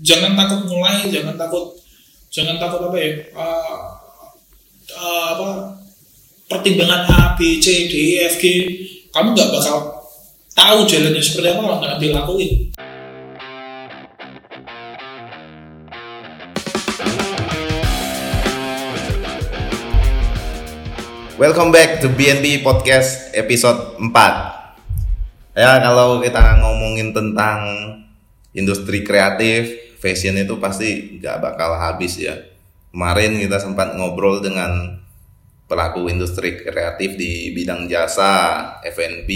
jangan takut mulai jangan takut jangan takut apa ya uh, uh, apa pertimbangan A B C D E F G. Kamu nggak bakal tahu jalannya seperti apa kalau nggak dilakuin. Welcome back to BNB Podcast episode 4 Ya kalau kita ngomongin tentang industri kreatif, fashion itu pasti nggak bakal habis ya. Kemarin kita sempat ngobrol dengan pelaku industri kreatif di bidang jasa, F&B,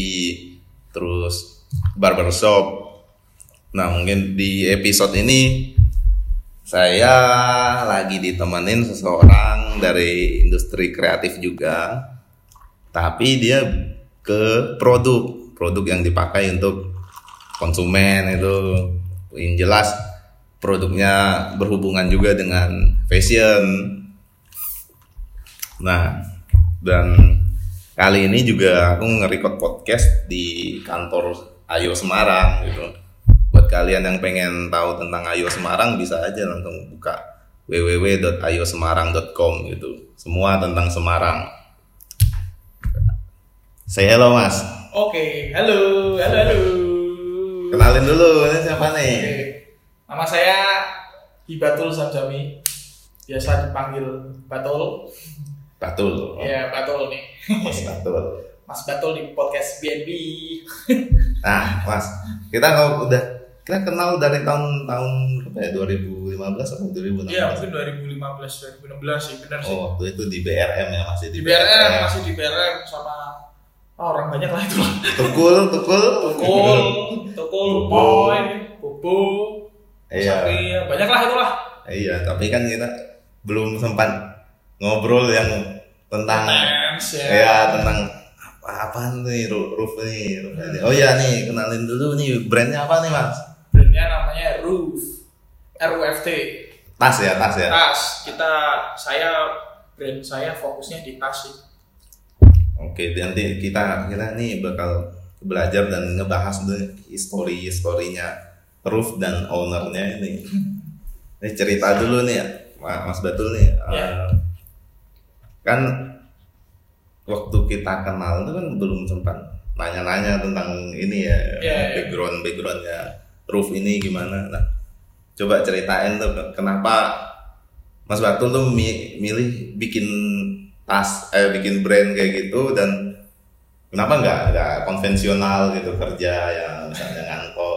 terus barbershop Nah mungkin di episode ini saya lagi ditemenin seseorang dari industri kreatif juga, tapi dia ke produk, produk yang dipakai untuk konsumen itu, yang jelas produknya berhubungan juga dengan fashion. Nah, dan kali ini juga aku nge-record podcast di kantor Ayo Semarang gitu. Buat kalian yang pengen tahu tentang Ayo Semarang bisa aja langsung buka www.ayosemarang.com gitu. Semua tentang Semarang. Say hello mas. Oke halo halo halo. Kenalin dulu ini siapa nih? Oke. Nama saya Hibatul Sanjami biasa dipanggil Batul. Batul. Ya Batul nih. Mas Batul. Mas Batul di podcast BNB nah mas kita kalau udah kita kenal dari tahun-tahun berapa ya? 2015 atau 2016 Iya mungkin 2015 2016 sih benar sih. oh waktu itu di BRM ya masih di BRM masih di BRM sama oh, orang banyak lah itu. tukul tukul. Tukul, Tukul, Bobo, iya Satria, banyak lah itulah. Iya, tapi kan kita belum sempat ngobrol yang tentang Dance ya. ya tentang apa apaan nih roof nih, roof. Oh iya nih, kenalin dulu nih brandnya apa nih mas? Brandnya namanya Roof, RUFT. Tas ya, tas ya. Tas. Kita saya brand saya fokusnya di tas sih. Oke, nanti kita kita nih bakal belajar dan ngebahas dulu histori historinya roof dan ownernya ini. Ini cerita dulu nih ya, Ma- Mas Batul nih. Ya. Eh, kan waktu kita kenal itu kan belum sempat nanya-nanya tentang ini ya, Ya, ya. background backgroundnya roof ini gimana. Nah, coba ceritain tuh kenapa Mas Batul tuh mi- milih bikin tas, eh bikin brand kayak gitu dan kenapa nggak nggak konvensional gitu kerja yang misalnya ngantor?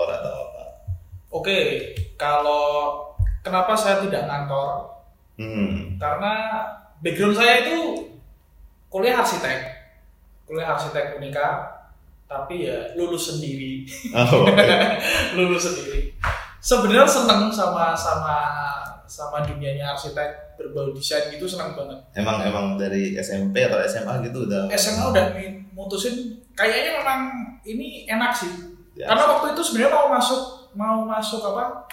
Oke, kalau kenapa saya tidak ngantor? Hmm. Karena background saya itu kuliah arsitek, kuliah arsitek unika, tapi ya lulus sendiri. Oh, oke. lulus sendiri. Sebenarnya seneng sama sama sama dunianya arsitek berbau desain gitu seneng banget. emang emang dari SMP atau SMA gitu udah SMA udah mutusin kayaknya memang ini enak sih. Ya. Karena waktu itu sebenarnya mau masuk mau masuk apa?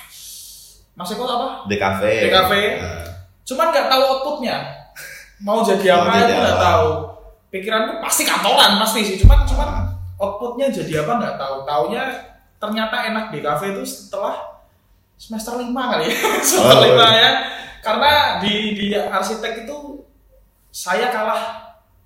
Masuk kok apa? DKV. DKV. Nah, Cuman nggak tahu outputnya. Mau jadi Mau apa jadi itu nggak tahu. Pikiranku pasti kantoran pasti sih. Cuman cuman outputnya jadi apa nggak tahu. Taunya ternyata enak di kafe itu setelah semester lima kali ya. semester Oh, lima ya. Karena di di arsitek itu saya kalah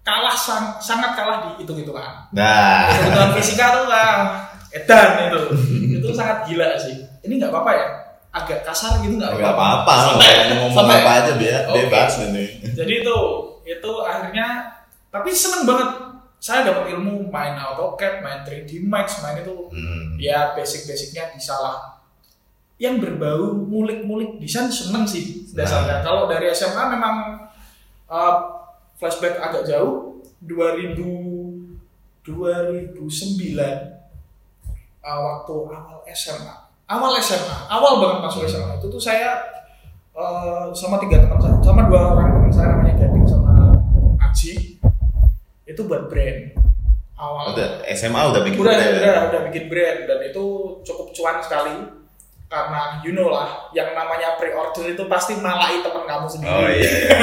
kalah sang- sangat kalah di hitung-hitungan. nah Hitung-hitungan fisika tuh lah edan itu. sangat gila sih. Ini nggak apa-apa ya. Agak kasar gitu nggak nggak apa-apa Sampai- ngomong sampai- apa aja biar Oke. bebas ini. jadi itu itu akhirnya tapi seneng banget saya dapat ilmu main AutoCAD main 3D Max main itu Hmm. ya basic-basicnya bisa lah yang berbau ngulik-ngulik desain seneng sih dasarnya kalau dari SMA memang uh, flashback agak jauh 2000 2009 uh, waktu awal SMA awal SMA awal banget masuk SMA itu tuh saya uh, sama tiga teman saya. Sama dua orang teman saya namanya Gading sama Aji. Itu buat brand. Awal. Udah SMA udah bikin udah, brand. udah udah bikin brand. Dan itu cukup cuan sekali karena you know lah yang namanya pre-order itu pasti malai teman kamu sendiri Oh iya. iya.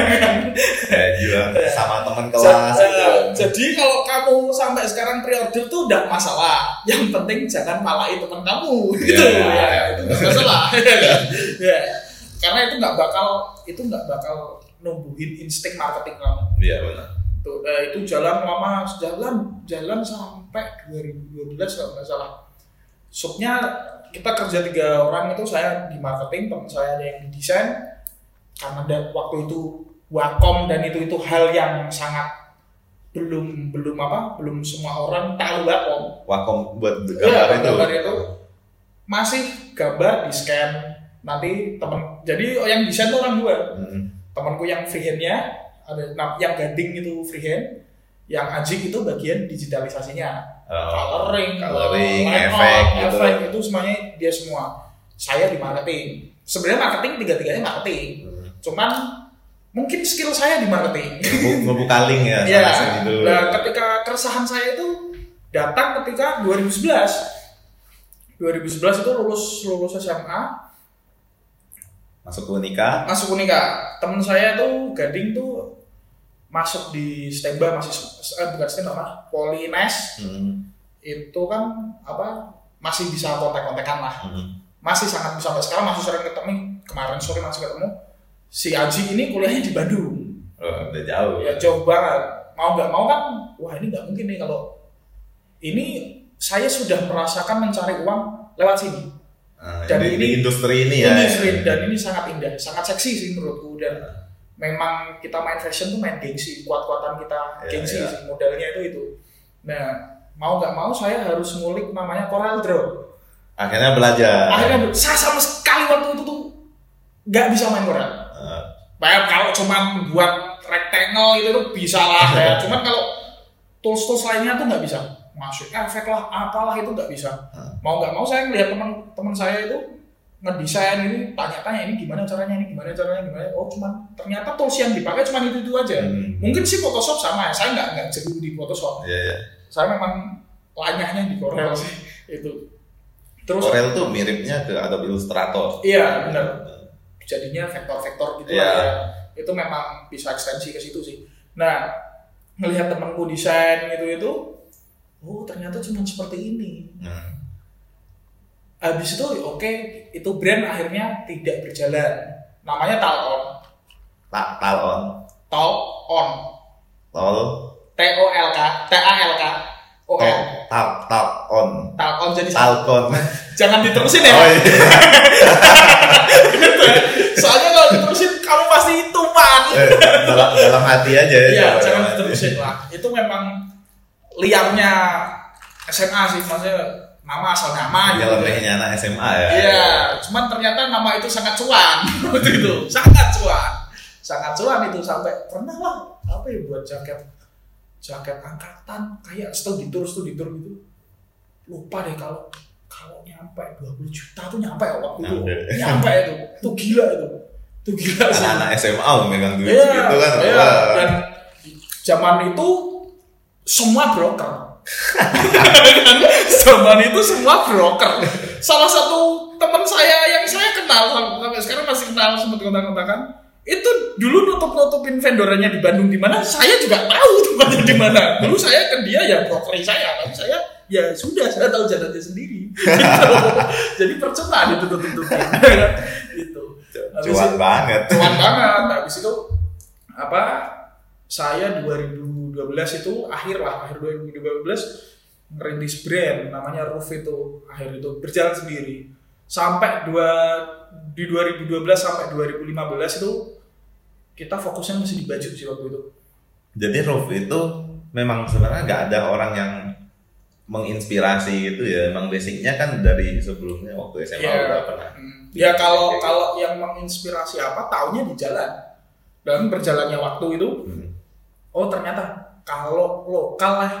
Kayak jual sama teman kelas. Ja- gitu. eh, jadi kalau kamu sampai sekarang pre-order tuh udah masalah. Yang penting jangan malai teman kamu. Gitu Iya. ya. Itu nggak masalah. ya. Karena itu nggak bakal itu nggak bakal numbuhin insting marketing kamu. Iya benar. Tuh, eh, itu jalan lama jalan jalan sampai 2012 kalau nggak salah. Subnya kita kerja tiga orang itu saya di marketing, teman saya ada yang di desain. Karena da- waktu itu wakom dan itu itu hal yang sangat belum belum apa belum semua orang tahu wakom. Wakom buat Iya, gambar itu. gambar itu masih gambar di scan nanti teman jadi yang desain tuh orang dua Hmm. temanku yang freehand-nya ada nah, yang gading itu freehand yang anjing itu bagian digitalisasinya Oh, coloring coloring, efek gitu. efek itu semuanya dia semua saya di marketing sebenarnya marketing tiga-tiganya marketing Hmm. cuman mungkin skill saya di marketing Ngebuka link ya sini dulu. Nah, ketika keresahan saya itu datang ketika 2011. 2011 itu lulus lulus SMA, Masuk Unika. masuk Unika. Temen saya tuh Gading tuh masuk di Stemba masih eh, bukan Stemba mah Polines Hmm. itu kan apa masih bisa kontak-kontakan lah. Hmm. Masih sangat bisa sampai sekarang masih sering ketemu. Kemarin sore masih ketemu. Si Aji ini kuliahnya di Bandung. Oh, udah jauh. ya jauh banget mau nggak mau kan wah ini nggak mungkin nih kalau ini saya sudah merasakan mencari uang lewat sini Nah, Dan ini- di industri ini ya. industri dan ini sangat indah sangat seksi sih menurutku dan memang kita main fashion tuh main gengsi kuat-kuatan kita Iya, gengsi sih modelnya itu itu nah mau nggak mau saya harus ngulik namanya Corel Draw Akhirnya belajar. akhirnya saya sama sekali waktu itu tuh nggak bisa main Corel Eh, Bayar kalau cuma buat rectangle itu tuh bisa lah ya. Cuman kalau tools-tools lainnya tuh nggak bisa. Masuk efek lah, apalah itu nggak bisa. Hmm. Mau nggak mau saya ngeliat teman-teman saya itu ngedesain ini, tanya-tanya ini gimana caranya, ini gimana caranya, gimana. Oh cuman ternyata tools yang dipakai cuma itu itu aja. Hmm. Mungkin sih Photoshop sama ya. Saya nggak nggak jeru di Photoshop. Iya, iya. Saya memang lanyahnya di Corel sih itu. Terus Corel tuh miripnya ke Adobe Illustrator. iya benar. jadinya vektor-vektor gitu Iya. lah ya. Itu memang bisa ekstensi ke situ sih. Nah, ngelihat temanku desain gitu itu, oh ternyata cuma seperti ini. Hmm. Habis itu oke, itu brand akhirnya tidak berjalan. Namanya Talon. Ta talon, Talon. tol, T O L K, T A L K. O N. tal, talon, Talon jadi talkon. jangan diterusin ya. Oh iya. Gitu ya. Soalnya kalau diterusin kamu pasti itu man. Eh, dalam, dalam hati aja ya. Iya, jangan diterusin lah. Itu memang liarnya SMA sih, maksudnya nama asal nama Dalam lehnya anak SMA ya. Iya, cuman ternyata nama itu sangat cuan waktu itu, sangat cuan, sangat cuan itu sampai pernah lah apa ya buat jaket jaket angkatan kayak studi tour studi tour gitu lupa deh kalau kalau nyampe 20 juta tuh nyampe ya waktu itu Nyampe. itu itu gila itu itu gila sih Anak-anak SMA memegang duit Iya, gitu kan. iya. Dan zaman itu semua broker. zaman itu semua broker. Salah satu teman saya yang saya kenal sam- sampai sekarang masih kenal sempat kontak-kontakan itu dulu nutup-nutupin vendornya di Bandung di mana saya juga tahu tempatnya di mana dulu saya ke dia ya brokeri saya tapi saya ya sudah saya tahu jalannya sendiri gitu. jadi percuma ditutup-tutupin gitu Habis Cuan itu- banget. cuan banget habis itu apa saya 2012 itu akhir lah akhir 2012 ngerintis brand namanya Roof itu akhir itu berjalan sendiri sampai dua di 2012 sampai 2015 itu kita fokusnya masih di baju sih waktu itu Jadi Roof itu memang sebenarnya nggak ada orang yang menginspirasi gitu ya. Emang basicnya kan dari sebelumnya waktu SMA Iya. udah pernah. Hmm. ya kalau kalau yang menginspirasi apa taunya di jalan dan berjalannya waktu itu Hmm. oh ternyata kalau lokal lah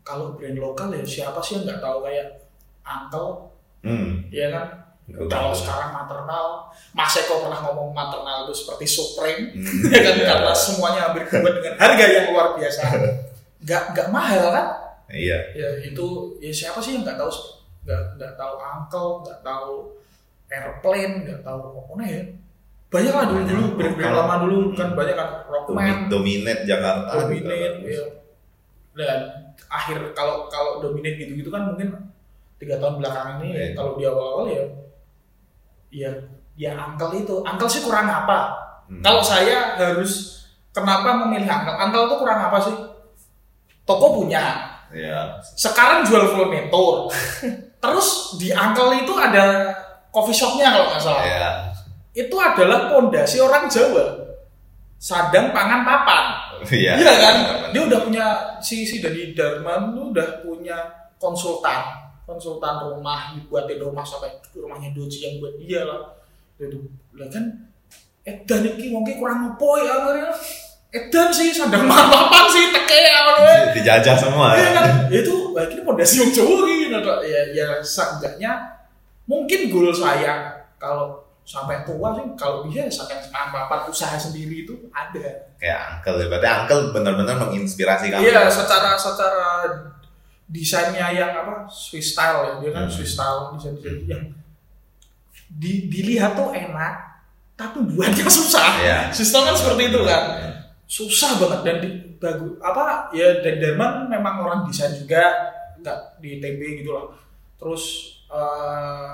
kalau brand lokal ya siapa sih yang nggak tahu kayak Uncle Hmm. ya kan kalau tahu. sekarang maternal Mas Eko pernah ngomong maternal itu seperti Supreme Hmm. ya kan Iya. karena semuanya hampir dibuat dengan harga yang luar biasa nggak nggak mahal kan Iya. ya itu ya siapa sih yang nggak tahu nggak nggak tahu Uncle nggak tahu airplane nggak tahu apa ya banyak lah dulu dulu brand brand Kalau- lama dulu kan banyak kan Rockman Domi- dominate Jakarta juga dominate ya. dan akhir kalau kalau dominate gitu gitu kan mungkin tiga tahun belakangan ini Iya. kalau di awal awal ya ya ya angkel itu. Angkel sih kurang apa. Hmm. kalau saya harus kenapa memilih angkel angkel itu kurang apa sih? Toko punya. Ya sekarang jual full meter terus di angkel itu ada coffee shopnya kalau nggak salah itu adalah pondasi orang Jawa sadang pangan papan iya Iya kan? Dia udah punya si si Dani Darman tuh udah punya konsultan, konsultan rumah dibuatin rumah sampai rumahnya Doji yang buat dia lah. Itu lah kan Edan iki wong ki kurang opo ya akhirnya. Edan sih sadang mapan sih teke ya akhirnya. dijajah semua Iya ya kan? Ya itu wah ini pondasi yang Jawa gitu ya ya seenggaknya mungkin goal saya kalau sampai tua sih kalau bisa sadang mapan usaha sendiri itu ada. kayak uncle ya berarti uncle benar-benar menginspirasi kamu Iya, secara secara desainnya yang apa Swiss style ya, dia kan Hmm. Swiss style desain desain yang di, dilihat tuh enak, tapi buatnya susah. Iya. Swiss style kan seperti itu kan, susah banget dan di, bagus apa ya dan Derman memang orang desain juga nggak di TB gitu lah. Terus eh,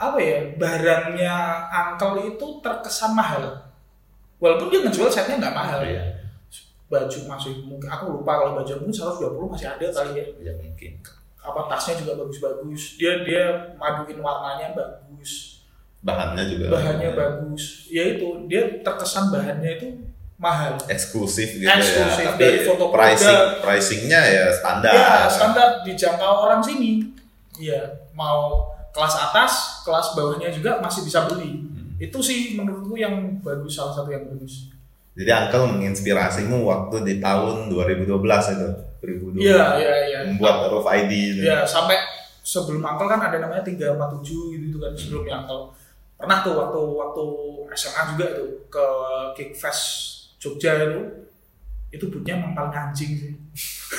apa ya barangnya Uncle itu terkesan mahal. Walaupun dia ngejual setnya nggak mahal. Iya. baju masih mungkin aku lupa kalau baju mungkin 120 masih ada kali ya. Ya mungkin. Apa tasnya juga bagus-bagus. Dia dia maduin warnanya bagus. Bahannya juga bahannya bagus. ya itu dia terkesan bahannya itu mahal. Eksklusif gitu Eksklusif, ya tapi dari foto pricing produk. pricingnya ya standar. Ya standar dijangkau orang sini. Iya mau kelas atas kelas bawahnya juga masih bisa beli Hmm. itu sih menurutku yang bagus salah satu yang bagus jadi uncle menginspirasimu waktu di tahun 2012 itu 2012 iya iya iya membuat Roof ID itu Ya sampai sebelum angkel kan ada namanya 347 gitu, gitu kan sebelumnya angkel. Pernah tuh waktu waktu SMA juga itu ke Kickfest Jogja itu itu bootnya emang paling anjing sih.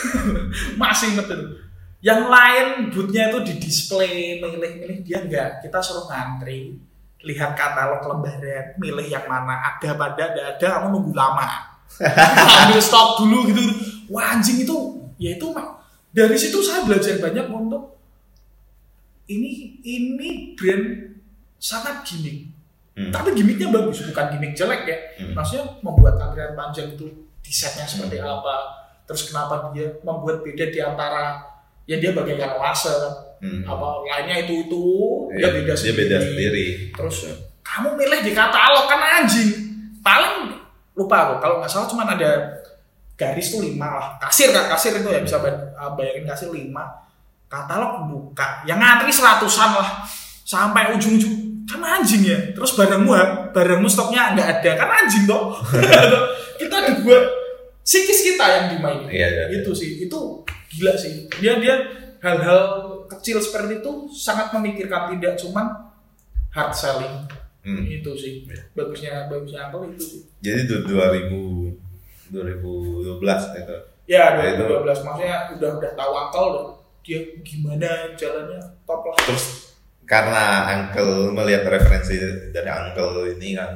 Masih inget itu. Yang lain bootnya itu di display milih-milih dia enggak. Kita suruh ngantri lihat katalog lembaran milih yang mana ada pada ada ada kamu nunggu lama ambil stok dulu gitu wah anjing itu ya itu Mak. dari situ saya belajar banyak untuk ini ini brand sangat gimmick Hmm. tapi gimmicknya bagus bukan gimmick jelek ya Hmm. maksudnya membuat antrian panjang itu desainnya seperti Hmm. apa terus kenapa dia membuat beda di antara ya dia bagaikan laser Hmm. apa lainnya itu itu. Iya, dia beda dia beda sendiri. terus kamu milih di katalog kan anjing. Paling lupa aku. Kalau nggak salah cuma ada garis tuh lima lah. Kasir kan kasir itu ya bisa bay- uh, bayangin kasir lima. Katalog buka. Yang ngantri seratusan lah. Sampai ujung-ujung. Kan anjing ya. Terus barangmu barangmu stoknya nggak ada. Kan anjing dong kita dibuat psikis kita yang dimainin. Iya, iya, iya. itu sih. Itu gila sih. Dia dia hal-hal kecil seperti itu sangat memikirkan tidak cuman hard selling. Hmm. itu sih. Bagusnya bagusnya Apple itu sih? Jadi du- 2000 2012 itu? Ya Ya, itu. 2012 maksudnya udah udah tahu Apple dan dia gimana jalannya top lah. Terus karena uncle melihat referensi dari uncle ini kan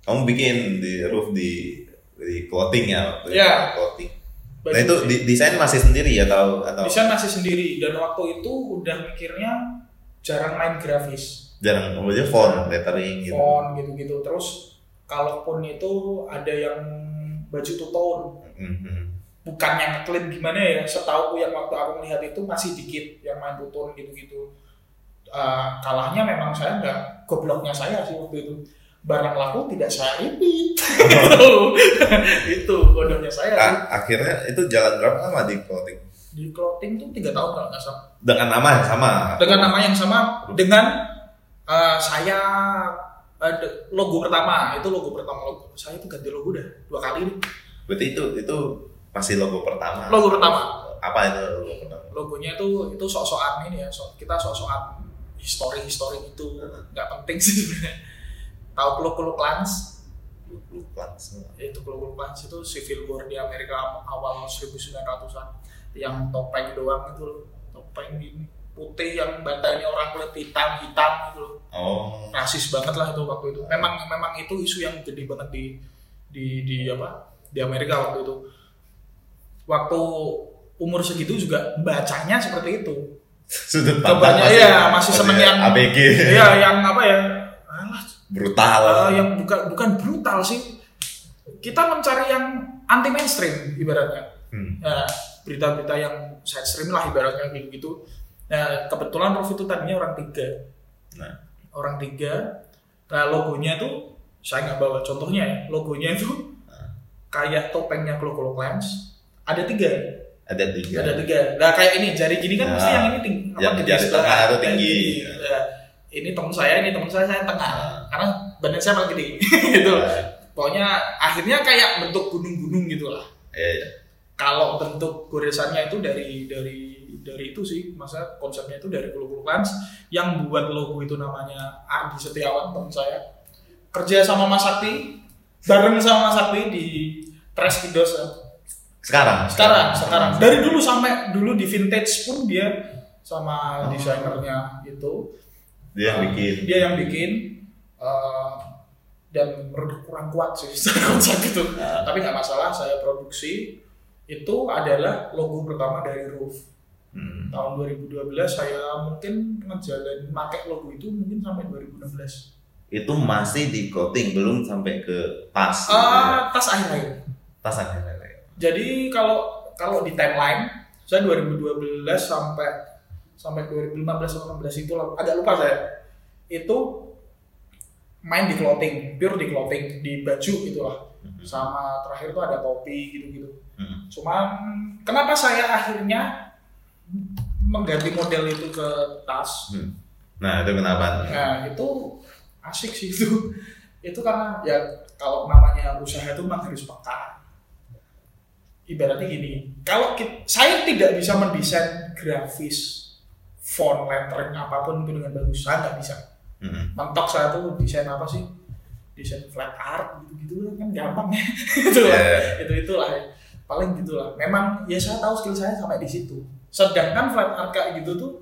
kamu bikin di roof di di clothing ya waktu Iya. clothing Baju nah itu di- desain masih sendiri ya atau atau desain masih sendiri. Dan waktu itu udah mikirnya jarang main grafis. Jarang aja font lettering gitu. Font gitu-gitu. Terus kalaupun itu ada yang baju two tone Mhm. bukan yang clean gimana ya. Setahu yang waktu aku melihat itu masih dikit yang main two tone gitu-gitu. Eh, kalahnya memang saya nggak gobloknya saya sih waktu itu barang laku tidak saya repeat itu itu bodohnya saya. A- akhirnya itu jalan berapa lama di clothing? Di clothing tuh tiga tahun kalau nggak salah. Dengan nama yang sama? Dengan nama yang sama dengan eh, saya de- logo pertama. Itu logo pertama. Logo saya itu ganti logo udah dua kali nih. Berarti itu itu masih logo pertama. Logo pertama. Apa itu logo pertama? Logonya itu itu sok-sokan ini ya. Sok, kita sok-sokan histori histori itu nggak penting sih sebenarnya tahu Klo Klans Blue Plants. itu Klo Klo Klans itu civil war di Amerika awal 1900-an yang topeng doang itu loh. Topeng ini. Putih yang bantalnya orang kulit hitam hitam gitu loh. Oh. rasis banget lah itu waktu itu. Memang memang itu isu yang gede banget di di di apa? Di Amerika waktu itu. Waktu umur segitu juga bacanya seperti itu. Sudut pandang kebanyakan ya masih seneng yang ABG. Iya yang apa ya? Alah, Brutal. eh, yang bukan bukan brutal sih. Kita mencari yang anti mainstream ibaratnya. Hmm. Nah, berita-berita yang side stream lah ibaratnya gitu gitu nah kebetulan Prof itu tadinya orang tiga. Nah, orang tiga. Nah logonya tuh saya nggak bawa contohnya ya logonya itu kayak topengnya Klo Klo Clans. Ada tiga. Ada tiga. ada tiga. Nah kayak ini jari gini kan Nah, pasti yang ini tinggi yang jari tengah itu tinggi. Nah, ini teman saya ini teman saya saya tengah. Nah. karena badan saya paling gede. Gitu. Nah, pokoknya akhirnya kayak bentuk gunung-gunung gitu lah Iya, iya. kalau bentuk goresannya itu dari dari dari itu sih masa konsepnya itu dari Klo Klo Clans yang buat logo itu namanya Ardi Setiawan teman saya. Kerja sama Mas Sakti bareng sama Mas Sakti di Trash Kidos. Sekarang. sekarang sekarang. dari dulu sampai dulu di vintage pun dia sama desainernya itu Dia yang bikin. dia yang bikin eh, dan menurut kurang kuat sih secara konsep itu Nah. tapi nggak masalah saya produksi itu adalah logo pertama dari Roof Hmm. tahun 2012 saya mungkin ngejalanin pakai logo itu mungkin sampai 2016 Itu masih di coating belum sampai ke tas. ya. ah tas akhir-akhir Tas akhirnya. jadi kalau kalau di timeline saya 2012 sampai sampai 2015 atau 16 itu agak lupa saya itu main di clothing pure di clothing di baju gitulah Mhm. sama terakhir tuh ada topi gitu-gitu Hmm. cuman kenapa saya akhirnya mengganti model itu ke tas Hmm. Nah, itu kenapa? nah itu asik sih itu itu karena ya kalau namanya usaha itu memang harus peka ibaratnya gini kalau ki- saya tidak bisa mendesain grafis font lettering apa pun itu dengan bagus saya nggak bisa Hmm. mentok saya tuh desain apa sih desain flat art gitu gitu kan gampang ya itu lah Iya. itu itulah ya. paling gitulah memang ya saya tahu skill saya sampai di situ sedangkan flat art kayak gitu tuh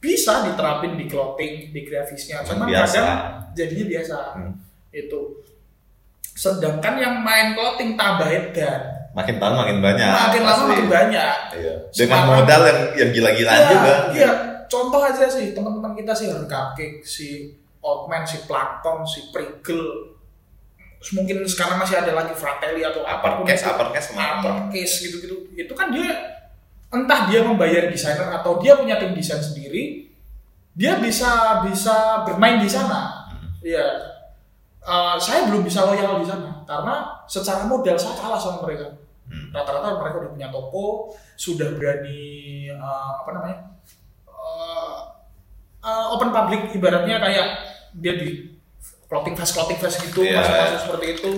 bisa diterapin di clothing di grafisnya cuman Biasa. kadang jadinya biasa Hmm. itu sedangkan yang main clothing tambah dan Makin tahun makin banyak. makin lama pasti. makin banyak Iya. Dengan Sekarang- modal yang yang gila-gilaan Iya, juga. Iya, contoh aja sih teman-teman kita sih Cupcake, si Oldman, si Plankton, si Prigel. Mungkin sekarang masih ada lagi Fratelli atau apa pun Uppercase, itu. uppercase semua. Uppercase gitu-gitu. Itu kan dia entah dia membayar desainer atau dia punya tim desain sendiri, dia bisa bisa bermain di sana. Hmm. Iya. Eh, saya belum bisa loyal di sana karena secara modal saya kalah sama mereka. Rata-rata mereka udah punya toko sudah berani uh, apa namanya uh, uh, open public ibaratnya kayak dia di clothing fest clothing fest gitu Iya. masuk-masuk seperti itu.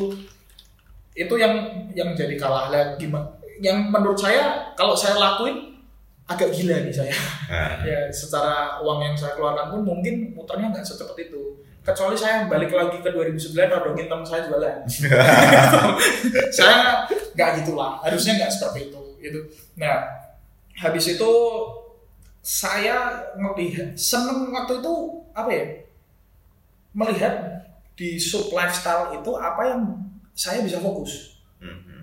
Itu yang yang jadi kalah. Lah gimana yang menurut saya kalau saya lakuin agak gila nih saya. Nah, ya secara uang yang saya keluarkan pun mungkin muternya nggak secepat itu kecuali saya balik lagi ke 2009 nodongin teman saya jualan saya nggak gitulah harusnya nggak seperti itu itu nah habis itu saya melihat seneng waktu itu apa ya melihat di sub lifestyle itu apa yang saya bisa fokus hmm, hmm.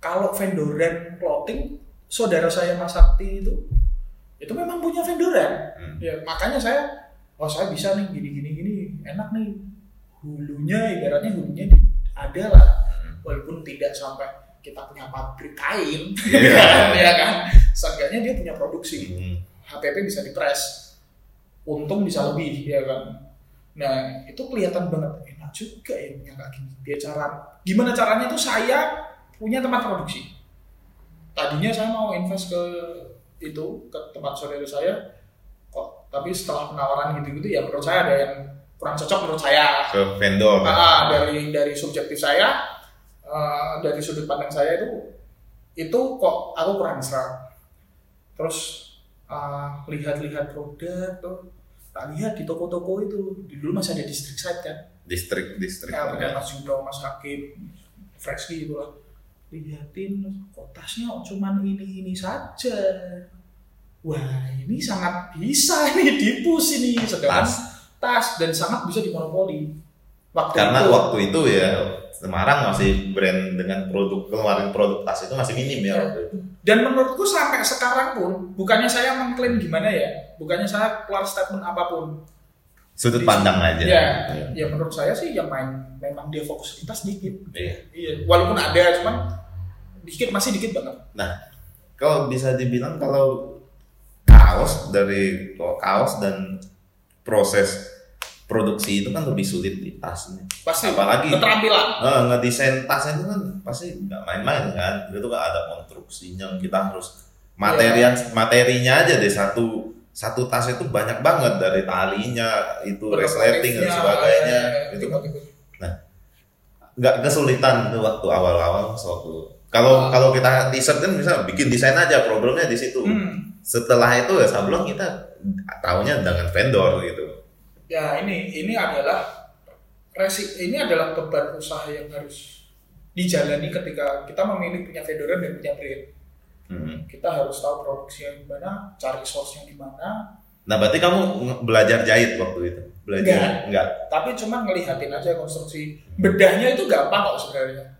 kalau vendoran clothing saudara saya Mas Sakti itu itu memang punya vendoran Hmm. ya makanya saya oh saya bisa nih gini gini enak nih. Hulunya ibaratnya hulunya ada lah. Hmm. walaupun tidak sampai kita punya pabrik kain. Iya. ya kan? Seenggaknya dia punya produksi. Hmm. HPP bisa dipres untung bisa lebih ya kan? Nah itu kelihatan banget. Enak juga ya punya kayak gini. Dia cara gimana caranya tuh saya punya tempat produksi. Tadinya saya mau invest ke itu ke tempat saudara saya. Kok tapi setelah penawaran gitu-gitu ya menurut saya ada yang kurang cocok menurut saya. Ke vendor. Ah, dari dari subjektif saya eh, dari sudut pandang saya itu itu kok aku kurang serap terus eh, lihat-lihat produk tuh tak lihat di toko-toko itu. Di dulu masih ada distrik site kan? Distrik, distrik. ya ada Mas Yudo, Mas Hakim, Freski gitu lah. Lihatin kok tasnya cuman ini ini saja? Wah ini sangat bisa ini dipus ini. Sedangkan Tas. dan sangat bisa dimonopoli waktu Karena itu. waktu itu ya Semarang masih brand dengan produk keluarin produk tas itu masih minim ya waktu itu. Dan menurutku sampai sekarang pun, bukannya saya mengklaim gimana ya, bukannya saya keluar statement apa pun. Sudut pandang aja. Ya, ya menurut saya sih yang main memang dia fokus di tas dikit. Iya. Iya, walaupun ada, cuman dikit masih dikit banget. Nah, kalau bisa dibilang kalau kaos dari kaos dan proses produksi itu kan lebih sulit di tasnya. Pasti. Apalagi Keterampilan. eh, ngedesain tas itu kan pasti nggak main-main kan. Itu kan ada konstruksinya kita harus materian materinya aja deh satu satu tas itu banyak banget dari talinya itu resleting dan Motifnya, sebagainya ya, itu gitu, gitu. nggak kesulitan tuh waktu awal-awal waktu kalau Ah. kalau kita t-shirt kan bisa bikin desain aja problemnya di situ Hmm. setelah itu ya sablon kita tahunya dengan vendor gitu. Ya ini ini adalah resi ini adalah beban usaha yang harus dijalani ketika kita memilih punya vendoran dan punya brand. Hmm. Kita harus tahu produksinya di mana, cari source-nya di mana, nah berarti kamu belajar jahit waktu itu? Belajar enggak? Tapi cuma ngelihatin aja konstruksi bedahnya itu gampang kok sebenarnya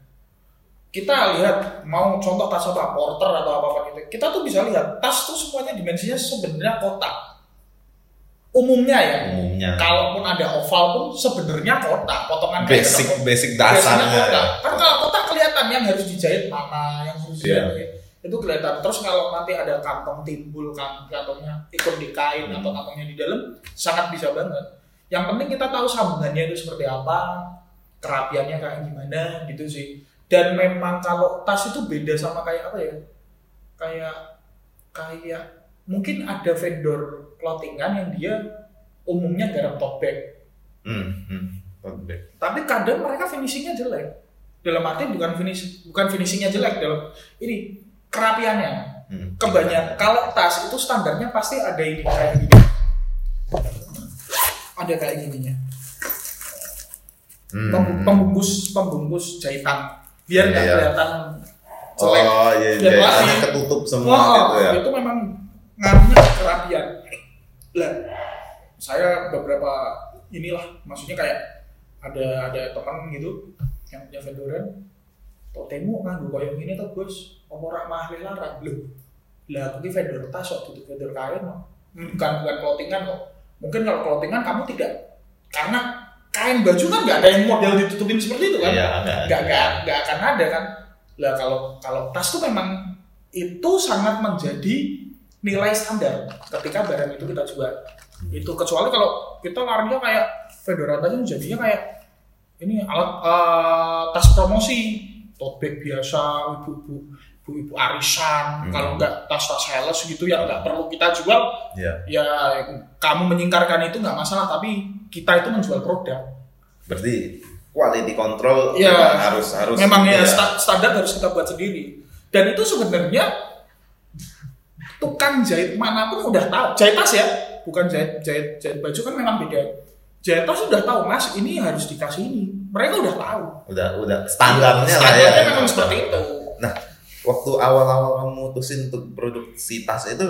kita lihat mau contoh tas apa porter atau apa apa gitu kita tuh bisa lihat tas tuh semuanya dimensinya sebenarnya kotak umumnya ya umumnya kalaupun ada oval pun sebenarnya kotak potongan basic ketemu. basic Biasanya dasarnya kotak ya. kan kalau kotak kelihatan yang harus dijahit mana yang harus Iya. dijahit itu kelihatan terus kalau nanti ada kantong timbul kan kantongnya ikut di kain Hmm. atau kantongnya di dalam sangat bisa banget yang penting kita tahu sambungannya itu seperti apa kerapiannya kayak gimana gitu sih dan memang kalau tas itu beda sama kayak apa ya kayak kayak mungkin ada vendor clothingan yang dia umumnya garap tote bag hmm, hmm. Tote bag. tapi kadang mereka finishingnya jelek dalam arti bukan finish bukan finishingnya jelek dalam ini kerapiannya Hmm. kebanyakan kalau tas itu standarnya pasti ada ini kayak gini ada kayak gininya Hmm. Pem- pembungkus pembungkus jahitan biar nggak Iya. kelihatan jelek oh iya rapi. ketutup semua Wah, gitu ya itu memang ngaruhnya ke kerapian. Lah, saya beberapa inilah, maksudnya kayak ada ada teman gitu yang punya vendoran, kok temu kan gue kayak gini tuh bos, omor rak mahal larang lu. Lah, aku vendor tas kok tutup vendor kain. Hmm, Bukan bukan clothingan kok. Mungkin kalau clothingan kamu tidak karena kain baju kan nggak ada yang model ditutupin seperti itu kan? Iya nggak nggak nggak akan ada kan? Lah kalau kalau tas tuh memang itu sangat menjadi nilai standar ketika barang itu kita jual. Itu kecuali kalau kita larinya kayak Fedora tadi jadinya kayak ini alat eh, tas promosi. Tote bag biasa ibu-ibu ibu-ibu arisan Hmm. kalau nggak tas-tas sales gitu yang nggak perlu kita jual Iya. ya kamu menyingkarkan itu nggak masalah tapi kita itu menjual produk. Berarti quality control memang harus harus memang ya sta- standar harus kita buat sendiri. Dan itu sebenarnya tukang jahit mana pun udah tahu. Jahit tas ya bukan jahit jahit jahit baju kan memang beda. Jahit tas udah tahu mas ini harus dikasih ini. Mereka udah tahu. Udah udah standarnya lah ya. standarnya memang seperti itu. Nah waktu awal-awal kamu mutusin untuk produksi tas itu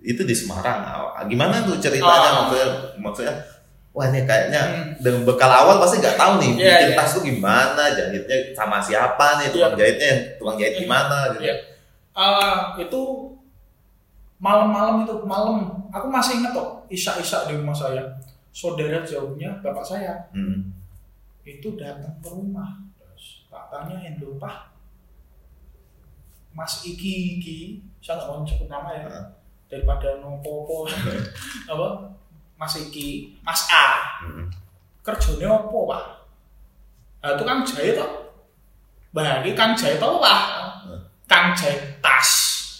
itu di Semarang gimana tuh ceritanya Ah. maksudnya maksudnya wah ini kayaknya Hmm. dengan bekal awal pasti nggak tahu nih Iya, bikin iya. tas tuh gimana jahitnya sama siapa nih tukang jahitnya tukang jahit Iya. gimana gitu Iya. Ah, itu malam-malam itu malam aku masih ingat kok isak-isak di rumah saya saudara jauhnya bapak saya Hmm. itu datang ke rumah terus tak tanya Endo Pak Mas Iki Iki saya nggak mau sebut nama ya. Heeh. daripada nopo apa? Mas Iki Mas A. Hmm. kerjanya apa Pak? Nah, itu kan jahit kok bagi kang jahit apa Pak. Hmm. kang jahit tas.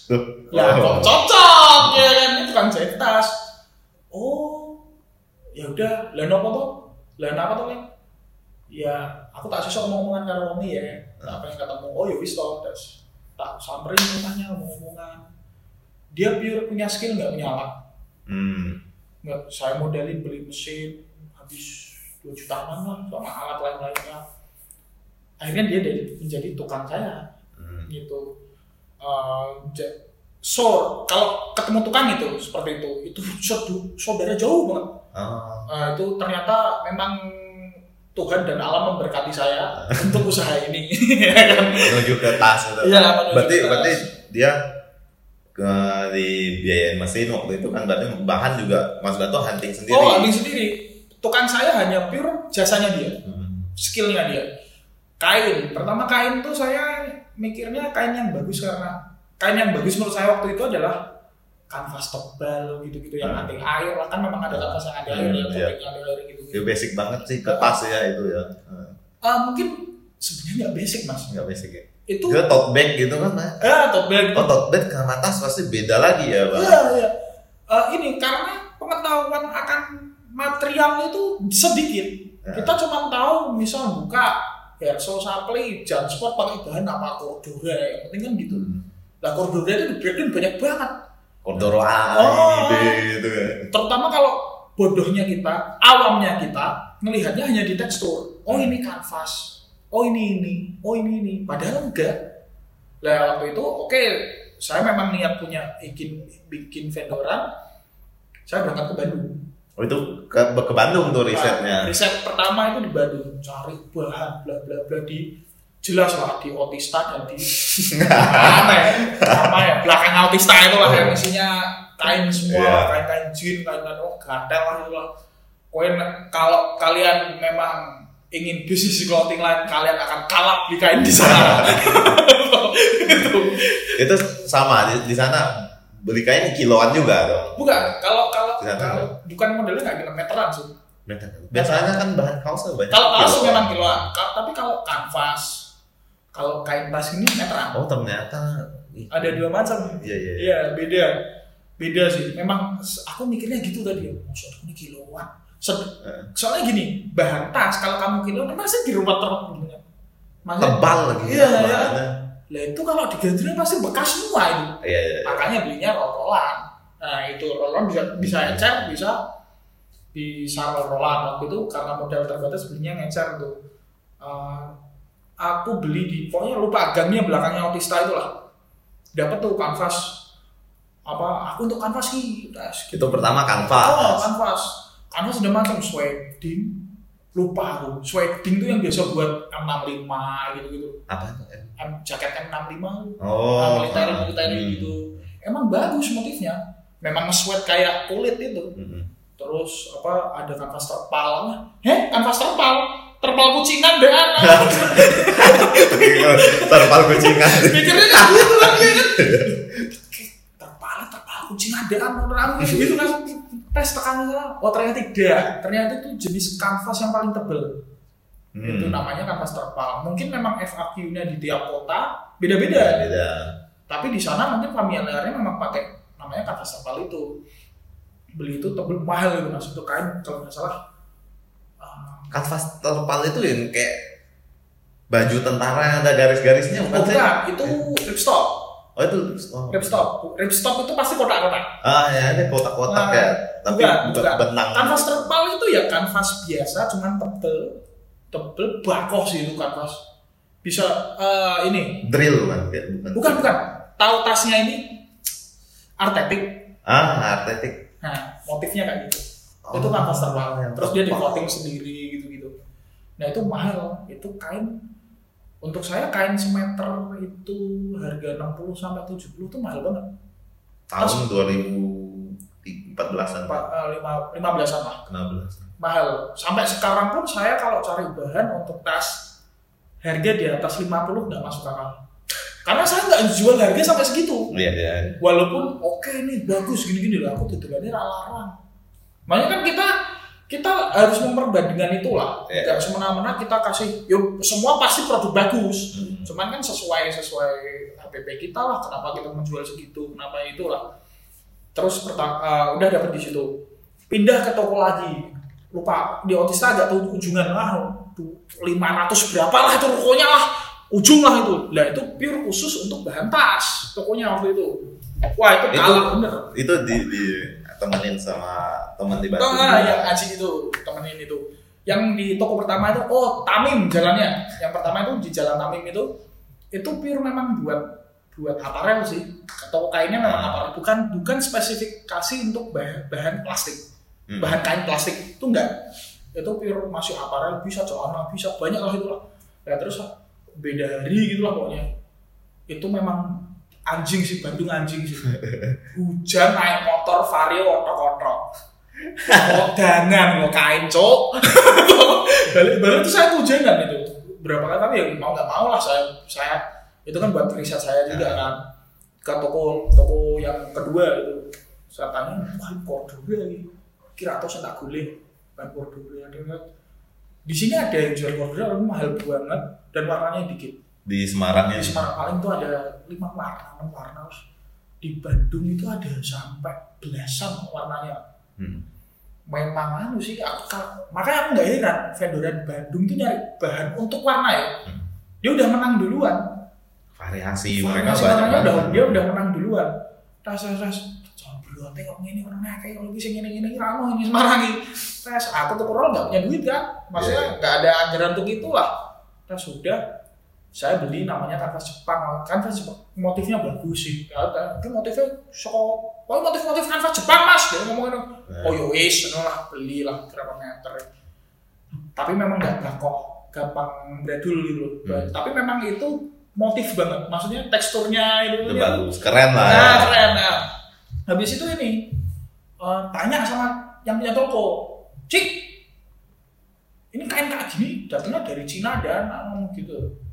Oh. kok cocok ya kan? Itu kan jahit tas. Oh ya udah. Lah nopo tuh lah apa tuh Leng? ya aku tak susah ngomong-ngomongan karo wong ya. Apa yang ketemu. Oh ya wis toh terus tak samperin rumahnya ngomong-ngomongan dia pure punya skill nggak punya alat Hmm. nggak saya modelin beli mesin habis dua jutaan lah sama alat lain-lainnya akhirnya dia dari menjadi tukang saya Hmm. gitu ja- so kalau ketemu tukang itu seperti itu itu saudara jauh banget Oh. Nah, itu ternyata memang Tuhan dan alam memberkati saya untuk usaha ini ya kan? menuju ke tas itu. Iya, berarti ke tas. berarti dia ke di biayain mesin waktu itu kan berarti bahan juga Mas Bato hunting sendiri. oh ambil sendiri tukang saya hanya pure jasanya dia Hmm. skillnya dia kain pertama kain tuh saya mikirnya kain yang bagus karena kain yang bagus menurut saya waktu itu adalah kanvas tebal gitu-gitu yang Hmm. anti air lah kan memang ada kanvas yang anti air Hmm, yang topik anti air gitu Ya basic banget sih ke tas ya itu ya. Hmm. mungkin sebenarnya nggak basic mas Enggak basic ya. itu Dia tote bag gitu kan. Mas. eh tote bag Oh tote bag sama tas pasti beda lagi ya, Bang. Iya, iya. Eh, ini karena pengetahuan akan material itu sedikit. Ya. Kita cuma tahu misal buka Verso Supply, Jansport pakai bahan apa Cordura, yang penting kan gitu. Hmm. Lah Cordura itu di breakdown banyak banget. Cordoro A, Oh. ini B gitu ya. Terutama kalau bodohnya kita, awamnya kita, melihatnya hanya di tekstur. Oh ini kanvas, oh ini ini, oh ini ini. Padahal enggak. Lah waktu itu oke, saya memang niat punya bikin bikin vendoran. Saya berangkat ke Bandung. Oh itu ke, ke Bandung tuh risetnya. Nah, riset pertama itu di Bandung, cari bahan bla bla bla di jelas lah di Otista dan di mana ya, apa ya belakang Otista itu lah yang isinya kain semua, Iya. kain-kain jin, kain-kain oh gatel lah itu lah. Koin kalau kalian memang ingin bisnis di clothing line, kalian akan kalap di kain di sana. Itu sama di, di sana beli kain kiloan juga dong. Bukan, kalau kalau kalau bukan modelnya nggak kilo meteran sih. Biasanya kan bahan kaos banyak. Kalau kaos memang kiloan, tapi kalau kanvas, kalau kain tas ini meteran. Oh ternyata. Ada dua macam. Iya iya. iya. Iya, beda. Beda sih. Memang aku mikirnya gitu tadi. Maksud ini kiloan. Se- Eh. Soalnya gini, bahan tas kalau kamu kiloan pasti di rumah terus Maksudnya, Tebal lagi. Iya, ya, iya. bahannya. Lah itu kalau diganti pasti bekas semua itu. Iya iya. iya. Makanya belinya roll-rollan. Nah, itu roll-rollan bisa bisa ecer, bisa bisa roll-rollan waktu itu karena modal terbatas belinya ngecer tuh. Eh, aku beli di pokoknya lupa gangnya belakangnya Otista itu lah. Dapat tuh kanvas apa aku untuk kanvas sih Itu pertama kanvas. Oh, kanvas. Kanvas ada macam sweating. Lupa aku. Sweating tuh yang biasa buat M65 gitu-gitu. Apa? tuh? M, jaket M65 Oh. militer militer hmm. gitu emang bagus motifnya memang nge-sweat kayak kulit itu Hmm. terus apa ada kanvas terpal heh kanvas terpal terpal kucingan deh anak Terpal kucingan. kan gitu kan ya kan? Terpal terpal kucingan deh anak gitu kan. Tes tekan oh ternyata tidak. Ternyata itu jenis kanvas yang paling tebel. Itu Hmm. namanya kanvas terpal. Mungkin memang FAQ-nya di tiap kota beda-beda. Beda. tapi di sana mungkin familiarnya memang pakai namanya kanvas terpal itu. Beli itu tebel mahal itu mas. Itu kain kalau nggak salah Kanvas terpal itu yang kayak baju tentara yang ada garis-garisnya oh, bukan sih? bukan. Itu ripstop Oh itu oh. ripstop ripstop itu pasti kotak-kotak. Ah ya ada kotak-kotak Nah, ya, tapi bukan, benang. kanvas terpal itu ya kanvas biasa cuman tebel tebel bakoh sih itu kanvas. Bisa eh, ini. Drill kan bukan. bukan bukan. Tahu tasnya ini? Artetik. Ah, artetik. nah motifnya kayak gitu. Oh, itu kanvas yang terus dia di coating sendiri nah itu mahal. Itu kain untuk saya kain semeter itu harga 60 sampai 70 itu mahal banget. Tahun 2014-an. Pak eh, lah. 16. mahal. Sampai sekarang pun saya kalau cari bahan untuk tas harga di atas 50 nggak masuk akal. Karena saya nggak jual harga sampai segitu. Iya, iya. walaupun oke nih bagus gini-gini lah. Aku tujuannya larang makanya kan kita kita harus memperbandingkan itulah. Iya. nggak semena-mena kita kasih yuk semua pasti produk bagus. Hmm. cuman kan sesuai sesuai HPP kita lah kenapa kita menjual segitu kenapa itulah. Terus pertama udah dapet di situ. Pindah ke toko lagi. Lupa di Otista agak tuh ujungan lah tuh 500 berapa lah itu rukonya lah. Ujung lah itu. Lah itu pure khusus untuk bahan tas tokonya waktu itu. Wah itu Itu- kalah bener. Itu di, di temenin sama teman di Batu. Tengah yang ngaji itu temenin itu. Yang di toko pertama itu oh Tamim jalannya. Yang pertama itu di jalan Tamim itu itu pure memang buat buat aparel sih toko kainnya memang Ah. aparel bukan bukan spesifikasi untuk bahan, bahan plastik Hmm. bahan kain plastik itu enggak itu pure masuk aparel bisa celana bisa banyak lah itu lah ya terus beda hari gitu lah pokoknya itu memang anjing sih Bandung anjing sih. Hujan naik motor vario otok-otok. Dangan mau kain cok balik balik itu saya kehujanan itu. Berapa kali tapi ya mau nggak mau lah saya saya itu kan buat riset saya juga kan. Ke toko toko yang kedua itu. Saya tanya wah Cordura ini. Kira atau saya tak boleh kan Cordura ada di sini ada yang jual Cordura tapi mahal banget dan warnanya dikit di Semarang ya. Di Semarang paling itu ada lima warna enam warna di Bandung itu ada sampai belasan warnanya. Hmm. memang anu sih aku, ka- makanya aku nggak heran vendoran Bandung tuh nyari bahan untuk warna ya. Hmm. dia udah menang duluan. Variasi mereka banyak warnanya udah banget. dia udah menang duluan. Ras ras ras. Jangan berdua tengok ini orang kayak kalau bisa gini gini rano ini Semarang ini. Ras aku tuh kurang nggak punya duit kan? Maksudnya nggak ada anggaran untuk itulah. Ras sudah saya beli namanya kanvas Jepang. Kanvas Jepang motifnya bagus sih. Ya kan itu motifnya so oh motif-motif kanvas Jepang mas. Dia ngomongin oh yo wis lah beli lah berapa meter. Tapi memang nggak bangkok gampang bradul gitu loh. Hmm. tapi memang itu motif banget. Maksudnya teksturnya itu, itu ya. bagus. Keren lah nah ya. keren nah. Habis itu ini eh, tanya sama yang punya toko cik ini kain kayak gini datangnya dari Cina dan nah, ngomong gitu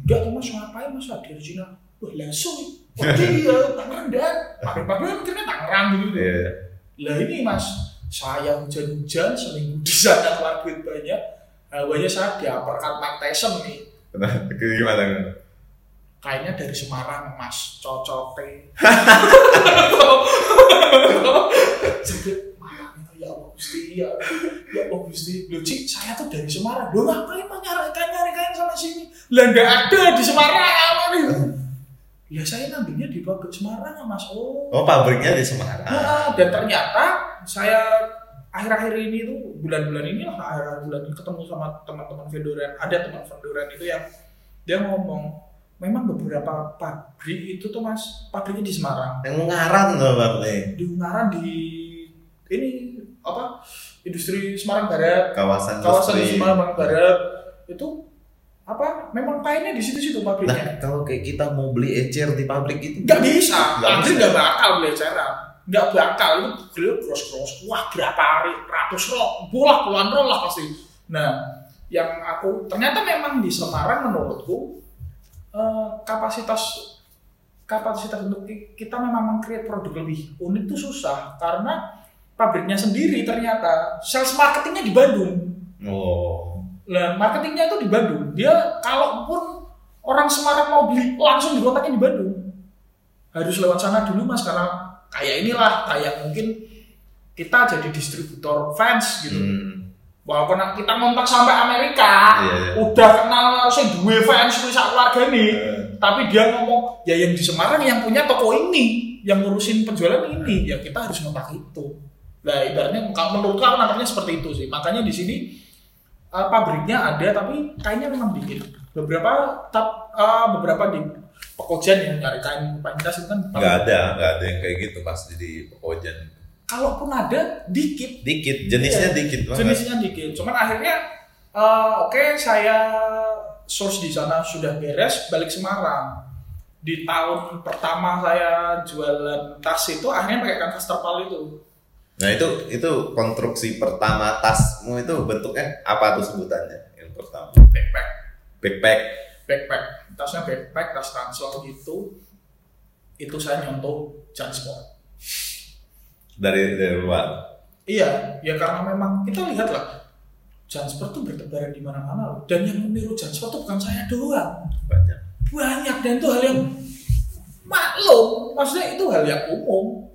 enggak tuh mas ngapain mas? Dari Cina. Wah langsung oh iya Tangerang dan pabrik-pabrik mikirnya Tangerang gitu Iya. lah ini mas saya hujan-hujan seminggu di sana keluar duit banyak. Awalnya saya diaperkan Mike Tyson nih Nah, gimana kayaknya dari Semarang mas cocote Jepit, "Malah itu, ya Allah Gusti ya ya Allah Gusti. Loh, Cik, saya tuh dari Semarang. Loh ngapain mah nyari kain nyari kain sama sini? Lah nggak ada di Semarang apa nih. Ya saya ngambilnya di pabrik Semarang ya mas. Oh. Oh pabriknya di Semarang. Nah, dan ternyata saya akhir-akhir ini tuh bulan-bulan ini lah akhir bulan ini ketemu sama teman-teman vendoran. Ada teman vendoran itu yang dia ngomong memang beberapa pabrik itu tuh mas pabriknya di Semarang. Yang ngarang tuh pabrik di Ungaran di ini apa industri Semarang Barat kawasan kawasan industri. Semarang Barat itu apa memang kainnya di situ-situ nah pabriknya kalau kayak kita mau beli ecer di pabrik itu nggak bisa. Pabrik nggak bakal beli ceran nggak bakal. Itu beliau cross cross wah berapa hari? Ratus roh bola puluhan roh lah pasti. Nah yang aku ternyata memang di Semarang menurutku eh, kapasitas kapasitas untuk ki- kita memang meng-create produk lebih unik itu susah. Karena pabriknya sendiri ternyata sales marketingnya di Bandung oh Lah, marketingnya itu di Bandung. Dia kalaupun orang Semarang mau beli langsung dikontaknya di Bandung. Harus lewat sana dulu Mas karena kayak inilah kayak mungkin kita jadi distributor fans gitu. hmm. Walaupun kita ngontak sampai Amerika, Iya, iya. udah kenal harusnya dua fans sak keluarga nih. Eh, Tapi dia ngomong, ya yang di Semarang yang punya toko ini, yang ngurusin penjualan ini, ya kita harus ngontak itu. Nah, ibaratnya kalau menurutku aku nangkapnya seperti itu sih. Makanya di sini uh, pabriknya ada tapi kainnya memang dikit. Beberapa tap, uh, beberapa di Pekojan yang nyari kain pantas itu kan nggak ada nggak ada yang kayak gitu pasti di Pekojan kalaupun ada dikit dikit jenisnya Iya, dikit banget jenisnya dikit. Cuman akhirnya uh, oke saya source di sana sudah beres balik Semarang. Di tahun pertama saya jualan tas itu akhirnya pakai kanvas terpal itu. Nah itu itu konstruksi pertama tasmu itu bentuknya apa tuh sebutannya yang pertama Backpack, backpack backpack. Tasnya backpack, tas ransel gitu. Itu saya nyontoh Jansport. dari dari luar Iya, ya karena memang kita lihat lah Jansport tuh bertebaran di mana-mana loh. Dan yang meniru Jansport tuh bukan saya doang. banyak banyak dan itu hal yang maklum maksudnya itu hal yang umum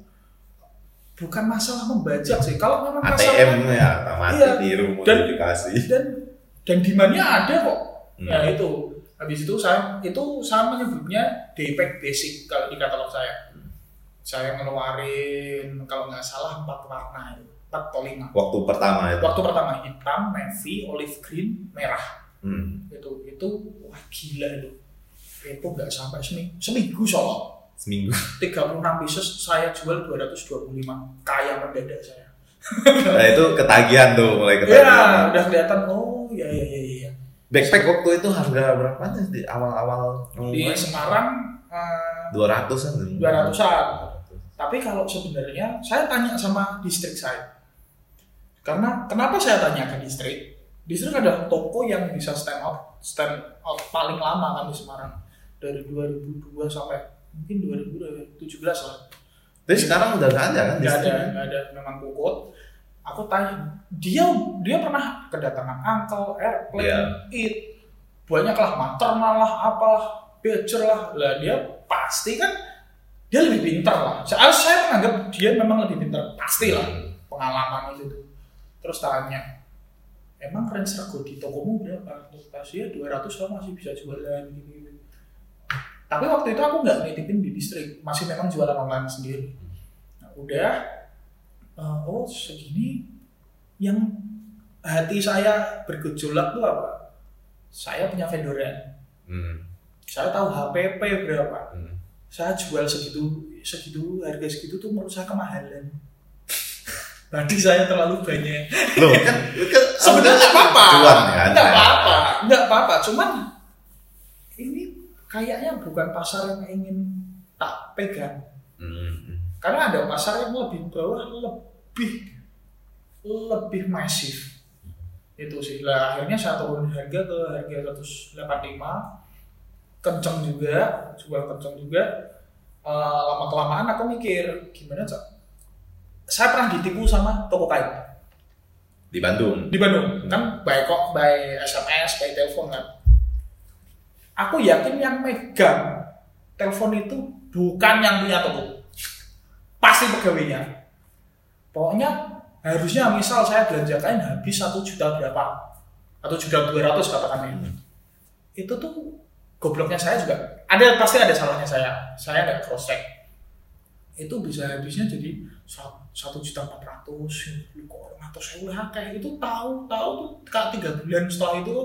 bukan masalah membajak sih. Kalau memang ATM masalah ya mati Iya. niru Dan- modifikasi dan dan demandnya ada kok. Hmm. nah itu. Habis itu saya itu saya menyebutnya daypack basic kalau di katalog saya. Saya ngeluarin kalau nggak salah empat warna empat atau lima. Waktu pertama itu? Waktu pertama hitam navy olive green merah. Hmm. itu itu wah gila itu. Itu nggak sampai seminggu seminggu soalnya seminggu. 36 pieces saya jual 225 kaya mendadak saya. Nah itu ketagihan tuh mulai ya ketagihan. udah kelihatan oh ya ya ya ya backpack waktu itu harga berapa sih di awal-awal di mulai Semarang eh, dua ratusan 200-an. tapi kalau sebenarnya saya tanya sama distrik saya. Karena kenapa saya tanya ke distrik? Distrik ada toko yang bisa stand out stand out paling lama kan di Semarang. Dari 2002 sampai mungkin 2017 lah. Tapi sekarang udah gak ada kan? nggak ada nggak ada. Memang pukul aku tanya dia dia pernah kedatangan angkel airplane Iya. it banyak lah maternal lah apalah becer lah. Lah dia pasti kan dia lebih pintar lah. Saya, saya menganggap dia memang lebih pintar pasti lah pengalaman itu. Terus tanya emang range rego di tokomu berapa? Terus ya 200 lah masih bisa jualan gitu tapi waktu itu aku nggak nitipin di distrik masih memang jualan online sendiri nah, udah eh, oh segini yang hati saya bergejolak tuh apa saya punya vendoran Hmm. saya tahu HPP berapa Hmm. saya jual segitu segitu harga segitu tuh menurut saya kemahalan Tadi saya terlalu banyak. Loh kan, kan Sebenarnya nggak apa-apa. Ya. Nggak apa-apa, nggak apa-apa. Cuman kayaknya bukan pasar yang ingin tak pegang. Hmm. Karena ada pasar yang lebih bawah, lebih lebih masif. Itu sih. Lah akhirnya saya turun harga ke harga 185. Kenceng juga, jual kenceng juga. Eh, lama kelamaan aku mikir gimana cak. Saya pernah ditipu sama toko kain Di Bandung. di Bandung kan by kok by SMS by telepon kan aku yakin yang megang telepon itu bukan yang punya toko. Pasti pegawainya. Pokoknya harusnya misal saya belanja kain habis satu juta berapa? Atau juta dua ratus katakan ya. itu tuh gobloknya saya juga. Ada pasti ada salahnya saya. Saya nggak cross check itu bisa habisnya jadi sa- satu juta empat ratus orang atau saya udah kayak itu tahu tahu tuh kak tiga bulan setelah itu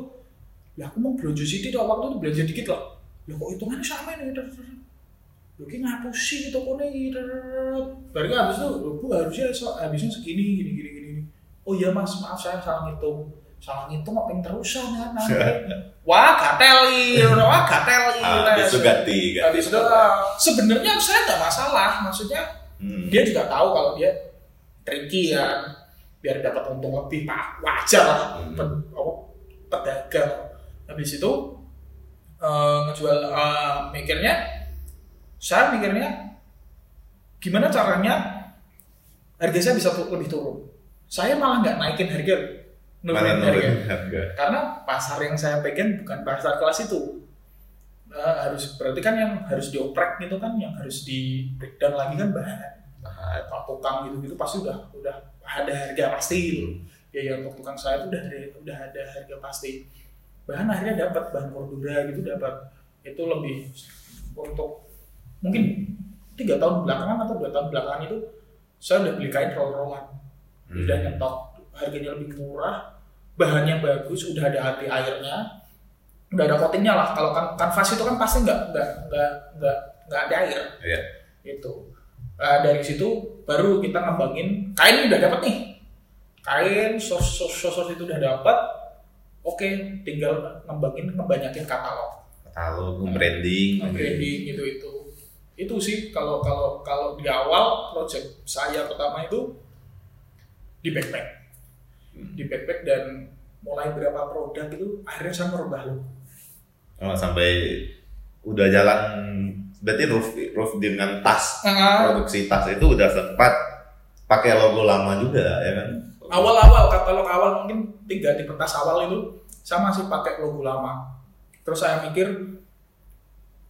ya aku mau belanja sidik tuh waktu itu belanja dikit lah. Ya kok hitungannya sama ini? Lu ki ngapus sih toko nih baru habis itu bu harusnya so- habisnya segini gini gini gini oh iya mas maaf saya salah ngitung. Salah ngitung apa yang terusan ya nanti wah gateli wah gateli Ah, Les. itu ganti habis itu uh, sebenarnya saya nggak masalah maksudnya Hmm. dia juga tahu kalau dia tricky ya. Biar dapat untung lebih pak. Wajar lah. Hmm. Pedagang habis itu eh, ngejual eh, mikirnya saya mikirnya gimana caranya harga saya bisa lebih turun. Saya malah nggak naikin harga nurunin harga. harga? karena pasar yang saya pegang bukan pasar kelas itu. Eh, harus berarti kan yang harus dioprek gitu kan yang harus di breakdown lagi kan bahan. Bahan. Tukang gitu gitu pasti udah udah ada harga pasti. Gitu ya ya untuk tukang saya tuh udah ada udah ada harga pasti bahan akhirnya dapat bahan cordura gitu dapat. Itu lebih untuk mungkin tiga tahun belakangan atau dua tahun belakangan itu saya udah beli kain roll rollan Hmm. udah nyetok harganya lebih murah bahannya bagus udah ada hati airnya. Udah ada coatingnya lah. Kalau kan kanvas itu kan pasti nggak nggak nggak nggak nggak ada air. Iya. itu Nah, dari situ baru kita ngembangin kain udah dapat nih. Kain sos sos sos, sos itu udah dapat oke tinggal ngembangin ngebanyakin katalog. Katalog, branding, branding gitu itu. Itu sih kalau kalau kalau di awal project saya pertama itu di backpack. Di backpack dan mulai berapa produk itu akhirnya saya merubah logo Oh, sampai udah jalan berarti roof roof dengan tas produksi tas itu udah sempat pakai logo lama juga ya kan awal-awal katalog awal mungkin tiga tipe tas awal itu saya masih pakai logo lama. Terus saya mikir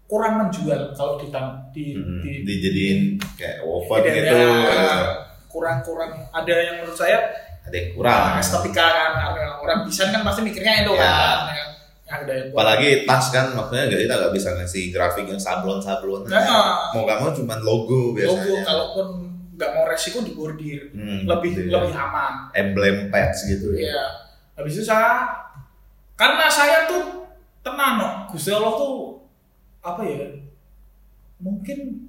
kurang menjual kalau di di, Hmm, di, dijadiin kayak Tidak gitu. kurang-kurang. Ada yang menurut saya ada yang kurang. estetika kan karena orang desain kan pasti mikirnya itu Ya. kan ya. Yang ada yang apalagi tas kan maksudnya nggak kita nggak bisa ngasih grafik yang sablon sablon Nah. mau gak mau cuma logo biasanya. Logo kalaupun nggak mau resiko di bordir Hmm, lebih iya. lebih aman emblem patch gitu ya Iya. Habis itu saya karena saya tuh tenang no, Gusti Allah tuh apa ya mungkin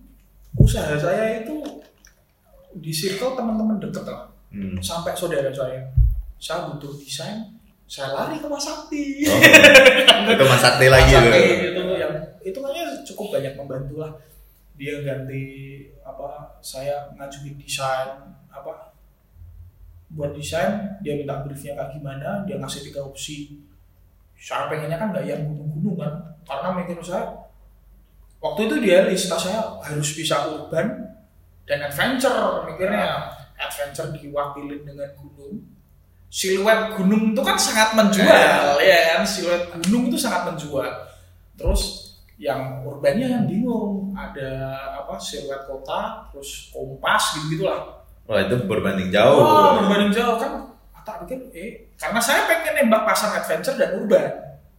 usaha saya itu di circle teman-teman deket lah Hmm. sampai saudara saya saya butuh desain saya lari ke Mas Sakti Oh, itu Mas Sakti lagi Mas Sakti tuh. itu yang itu kayaknya cukup banyak membantu lah dia ganti apa saya ngajuin desain apa buat desain dia minta briefnya kayak gimana dia ngasih tiga opsi. Saya pengennya kan nggak yang gunung-gunung kan karena mikir saya waktu itu dia lista saya harus bisa urban dan adventure mikirnya. Adventure diwakilin dengan gunung. Siluet gunung itu kan sangat menjual. Ya kan siluet gunung itu sangat menjual. Terus yang urbannya yang bingung. Ada apa siluet kota terus kompas gitu gitulah Wah itu berbanding jauh. oh berbanding jauh. Kan tak pikir eh karena saya pengen nembak pasang adventure dan urban.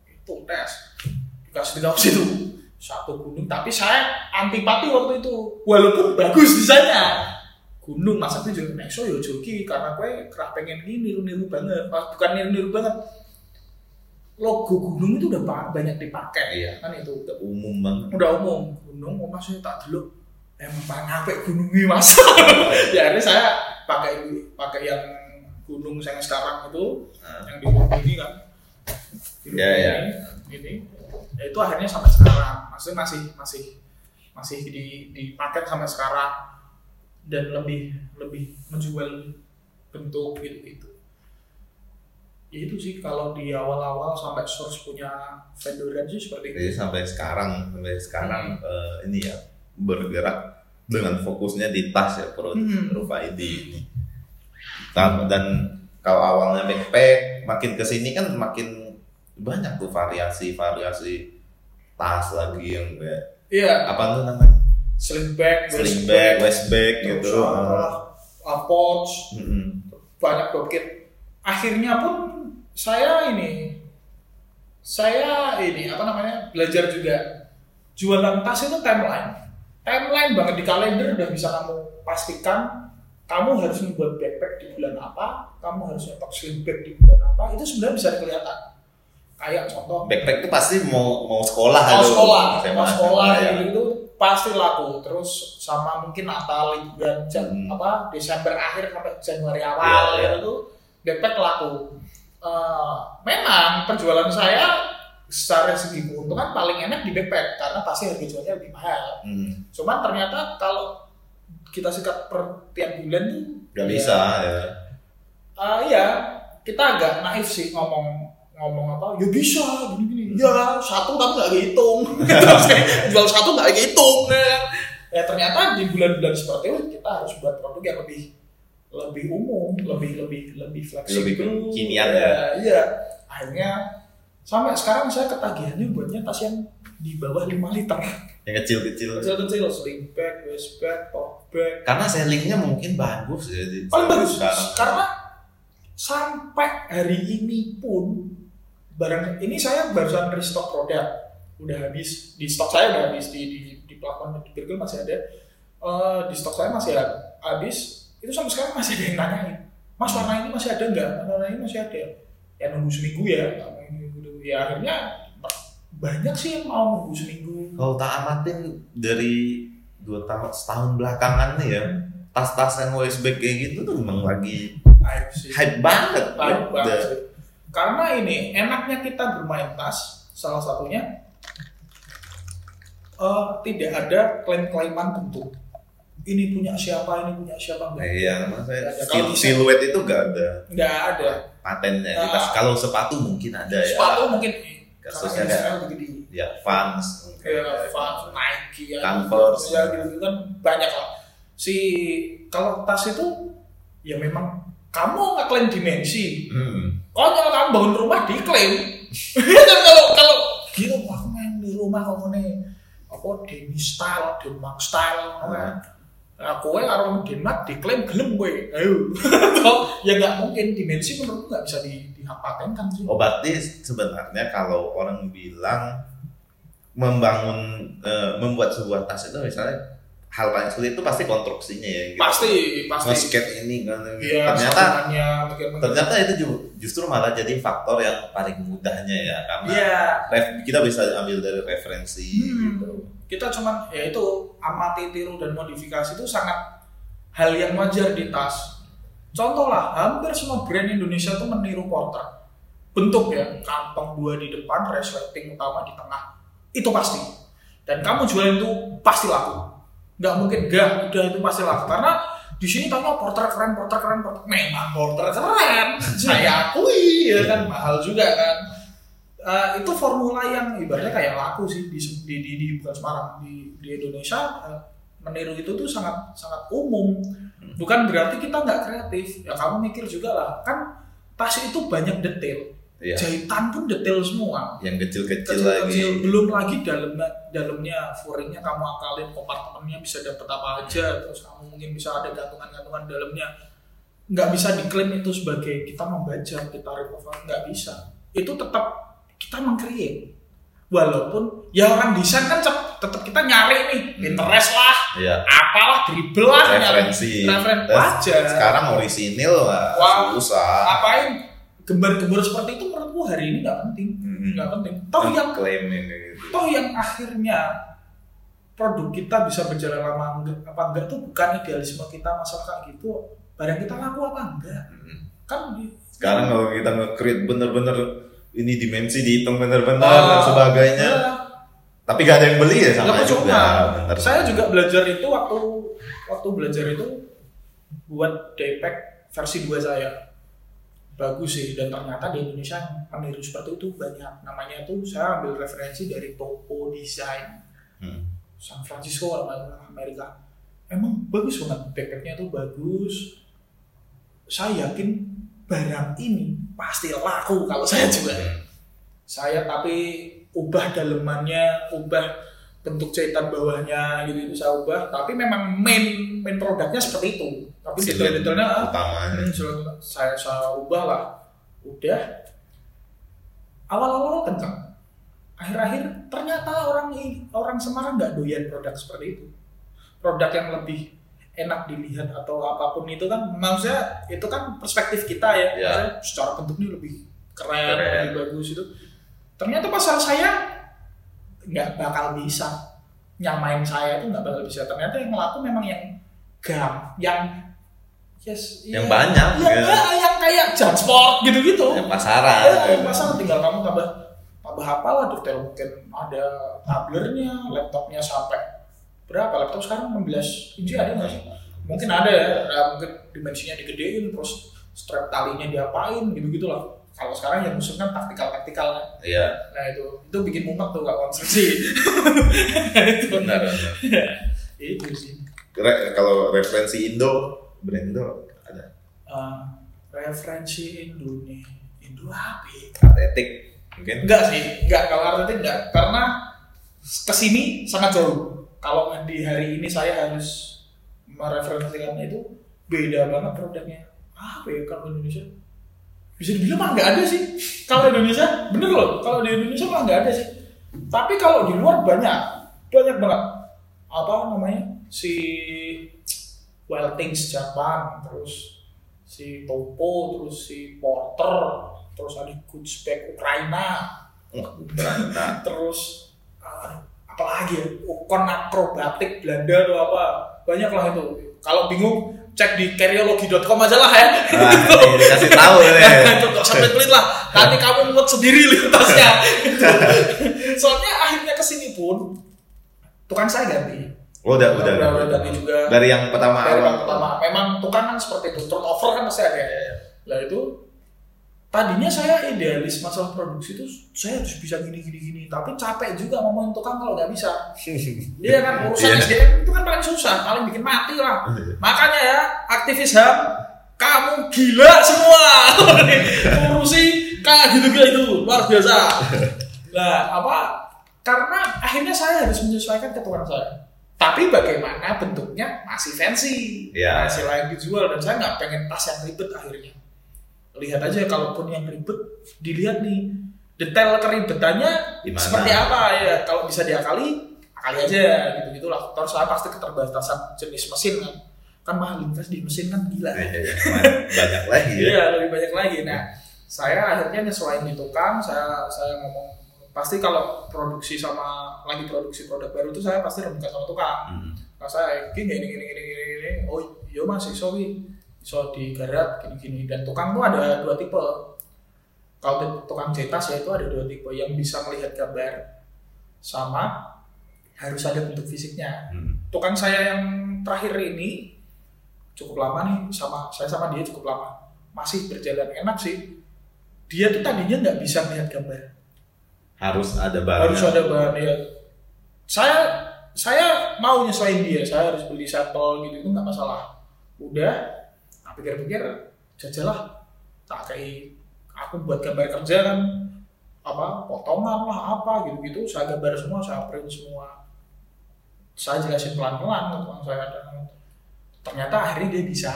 Itu tes. Dikasih tiga opsi itu satu gunung tapi saya antipati waktu itu. Walaupun bagus desainnya. Gunung masa itu juga nekso yo joki karena gue kerah pengen ini niru-niru banget. Bukan niru-niru banget logo gunung itu udah ba- banyak dipakai Iya. kan itu. Udah umum banget. udah umum. Gunung oh mas saya tak dulu emang ngapain gunungnya mas? Ya akhirnya saya pakai pakai yang gunung saya sekarang itu Nah, yang di rumah ini kan. Di Ya, ya. ini, ini. Ya itu akhirnya sampai sekarang. Maksudnya masih masih masih di dipakai sampai sekarang. Dan lebih lebih menjual bentuk gitu gitu ya itu sih kalau di awal-awal sampai source punya vendoran sih seperti itu Jadi sampai sekarang sampai sekarang eh, ini ya bergerak dengan fokusnya di tas ya Pro Hmm. ID ini. Dan, dan kalau awalnya backpack, makin ke sini kan makin banyak tuh variasi-variasi tas lagi yang kayak iya apa tuh namanya sling bag sling bag, waist bag gitu. uh, uh, pouch Mm-mm. banyak bucket akhirnya pun saya ini saya ini apa namanya belajar juga jualan tas itu timeline timeline banget di kalender udah bisa kamu pastikan kamu harus membuat backpack di bulan apa kamu harus nyetok sling bag di bulan apa itu sebenarnya bisa kelihatan kayak contoh Backpack tuh pasti mau mau sekolah mau sekolah mau sekolah ya. gitu itu pasti laku terus sama mungkin Natal liburan Jan- Hmm. apa Desember akhir sampai Januari awal Iya, iya. gitu backpack laku Eh, memang penjualan saya secara segi keuntungan paling enak di backpack karena pasti harga jualnya lebih mahal Hmm, cuman ternyata kalau kita sikat per tiap bulan nih Gak ya, bisa ya. eh, iya kita agak naif sih ngomong ngomong apa ya bisa gini gini ya satu tapi nggak dihitung kayak, jual satu nggak dihitung kan? ya ternyata di bulan-bulan seperti itu kita harus buat produk yang lebih lebih umum lebih lebih lebih fleksibel Lebih kekinian ya, ya. iya akhirnya sampai sekarang saya ketagihannya buatnya tas yang di bawah 5 liter Yang kecil-kecil. kecil-kecil sling bag, waist bag, tote bag Karena sellingnya mungkin bagus ya. paling bagus sekarang. karena sampai hari ini pun barang ini saya barusan restock produk udah habis di stok saya udah habis di di, di platform di Birgel masih ada Eh, di stok saya masih habis itu sampai sekarang masih ada yang nanyain mas warna ini masih ada nggak warna ini masih ada ya nunggu seminggu ya ya akhirnya banyak sih yang mau nunggu seminggu Kalau tak amatin dari dua tahun setahun belakangan nih ya, tas-tas yang waist bag kayak gitu tuh memang lagi Hype sih. hype banget. Banget sih. Karena ini enaknya kita bermain tas salah satunya eh, tidak ada klaim-klaiman bentuk. Ini punya siapa, ini punya siapa Nah, enggak. iya, maksudnya ada. Kalau siluet itu gak ada Enggak ada. patennya. Nah. Kalau sepatu mungkin ada ya. Sepatu mungkin Kasusnya begini. Ya, Vans. Ya, Vans, Nike ya. Converse. Ya gitu kan banyak lah. Si kalau tas itu ya memang kamu ngeklaim dimensi, Hmm. Konyol kamu bangun rumah diklaim. Dan kalau kalau gitu aku main di rumah kamu nih apa Demi style, Denmark style, Hmm. Nah, kowe karo Denmark diklaim gelem kowe. Ayo. ya nggak mungkin dimensi menurutku nggak bisa di dipatenkan sih. Oh, berarti sebenarnya kalau orang bilang membangun eh, membuat sebuah tas itu misalnya hal paling sulit itu pasti konstruksinya ya. Gitu. pasti pasti Nge-skate ini kan. Iya, ternyata ternyata itu ju- justru malah jadi faktor yang paling mudahnya ya karena Iya. ref- kita bisa ambil dari referensi Hmm. gitu. kita cuman ya itu amati tiru dan modifikasi itu sangat hal yang wajar di tas contoh lah hampir semua brand Indonesia itu meniru porter bentuk ya kantong dua di depan resleting utama di tengah itu pasti dan kamu jualin itu pasti laku nggak mungkin. Enggak udah itu pasti laku karena di sini tanya porter keren porter keren porter memang porter keren. Saya akui ya kan mahal juga kan. Eh, itu formula yang ibaratnya kayak laku sih di di di, di bukan Semarang di di Indonesia eh, meniru itu tuh sangat sangat umum. Bukan berarti kita nggak kreatif. Ya kamu mikir juga lah. Kan tas itu banyak detail Iya. jahitan pun detail semua Yang kecil-kecil lagi. kecil-kecil belum lagi dalamnya dalamnya furingnya kamu akalin kompartemennya bisa dapat apa aja terus kamu mungkin bisa ada gantungan-gantungan dalamnya nggak bisa diklaim itu sebagai kita membaca kita remove nggak bisa itu tetap kita mengcreate walaupun ya orang desain kan tetap kita nyari nih Pinterest lah Iya. apalah dribble lah nyari Referensi. referensi Dan wajar Sekarang orisinil lah Wah. susah. apain gambar-gambar seperti itu menurutku hari ini nggak penting Hmm. nggak penting toh yang klaim kayak gitu. toh yang akhirnya produk kita bisa berjalan lama enggak, apa enggak tuh bukan idealisme kita masalah kayak gitu barang kita laku apa enggak Hmm. kan di- Sekarang kalau kita nge-create bener-bener ini dimensi dihitung bener-bener Ah, dan sebagainya. ya, Tapi gak ada yang beli ya sama percuma. juga. Bener. saya juga belajar itu waktu waktu belajar itu buat daypack versi 2 saya bagus sih. Dan ternyata di Indonesia yang meniru seperti itu banyak. Namanya tuh saya ambil referensi dari Topo Design. Hmm. San Francisco Amerika. Emang bagus banget. Backpacknya tuh bagus. Saya yakin barang ini pasti laku kalau saya jual saya tapi ubah dalemannya ubah bentuk jahitan bawahnya gitu itu saya ubah. Tapi memang main main produknya seperti itu. Tapi detail-detailnya ah, utamanya. Hmm, saya saya ubah lah. Udah. Awal-awal kencang akhir-akhir ternyata orang orang Semarang nggak doyan produk seperti itu. Produk yang lebih enak dilihat atau apa pun itu kan maksudnya itu kan perspektif kita ya, Ya. Secara bentuknya lebih keren, Keren. lebih bagus itu. Ternyata pasal saya nggak bakal bisa nyamain saya itu nggak bakal bisa ternyata yang laku memang yang gam yang yes Yang iya. banyak, yang, ya. ya, yang kayak jansport gitu-gitu Yang pasaran. Ya, pasar tinggal kamu tambah tambah apa lah detail mungkin ada tablernya, laptopnya sampai berapa laptop sekarang 16 inci ada nggak sih? Mungkin ada ya, ya, mungkin dimensinya digedein, terus strap talinya diapain gitu gitu lah. Kalau sekarang yang musuh kan taktikal taktikal kan. Iya, Nah itu itu bikin mumet tuh gak konstruksi. itu benar. benar. itu sih. Re- kalau referensi Indo, brand Indo ada Eh, referensi Indonesia Indo apa ya? Atletik mungkin. Enggak sih, enggak kalau artinya enggak karena ke sini sangat jauh. Kalau di hari ini saya harus mereferensikan itu beda banget produknya. Apa ya kalau Indonesia? Bisa dibilang mah nggak ada sih. Kalau Indonesia, bener loh. Kalau di Indonesia mah nggak ada sih. Tapi kalau di luar banyak, banyak banget. Apa namanya? Si Wild Things Japan, terus si Topo, terus si Porter, terus ada Goodsback Ukraina, berantah. terus uh, apa lagi ya ukon akrobatik Belanda atau apa banyak lah itu kalau bingung cek di karyologi.com aja lah ya. Nah, ini dikasih tahu ya. itu gak sampai pelit lah. Nanti kamu muat sendiri lintasnya. Soalnya akhirnya ke sini pun tukang saya ganti. Oh, udah, udah, udah, udah. ganti juga. Dari yang pertama dari awal. yang pertama. Memang tukang kan seperti itu. Turnover kan pasti ada lah itu tadinya saya idealis masalah produksi itu saya harus bisa gini gini gini. Tapi capek juga ngomongin tukang kalau nggak bisa. Iya kan urusan Iya. SDM itu kan paling susah paling bikin mati lah. Makanya ya aktivis HAM kamu gila semua. Ngurusi kayak gitu gitu luar biasa. Nah apa karena akhirnya saya harus menyesuaikan ke tukang saya. Tapi bagaimana bentuknya masih fancy. Iya. masih layak dijual dan saya nggak pengen tas yang ribet akhirnya lihat aja kalaupun yang ribet dilihat nih detail keribetannya Gimana? seperti apa ya kalau bisa diakali kali aja gitu-gitu lah. Terus saya pasti keterbatasan jenis mesin kan. Kan mahal invest di mesin kan gila. Eh, eh, banyak lagi ya Iya, lebih banyak lagi. Nah, saya akhirnya nyesuaiin di tukang, saya saya ngomong pasti kalau produksi sama lagi produksi produk baru itu saya pasti rebukan sama tukang. Hmm. Nah, saya gini gini gini gini gini, gini. oh iya mas iso iso digarap gini gini dan tukang tuh ada dua tipe. Kalau tukang cetas ya itu ada dua tipe. Yang bisa melihat gambar sama harus ada bentuk fisiknya. Hmm. tukang saya yang terakhir ini cukup lama nih sama saya sama dia cukup lama. Masih berjalan enak sih. Dia tuh tadinya nggak bisa melihat gambar. Harus ada barang harus ada bahan ya saya saya mau nyesuaiin dia. Saya harus beli sampel gitu itu nggak masalah. Udah tak pikir-pikir jajalah. Tak kayak aku buat gambar kerja kan apa potongan lah apa gitu gitu saya gambar semua saya print semua. Saya jelasin pelan-pelan ke tukang saya dan ternyata akhirnya dia bisa.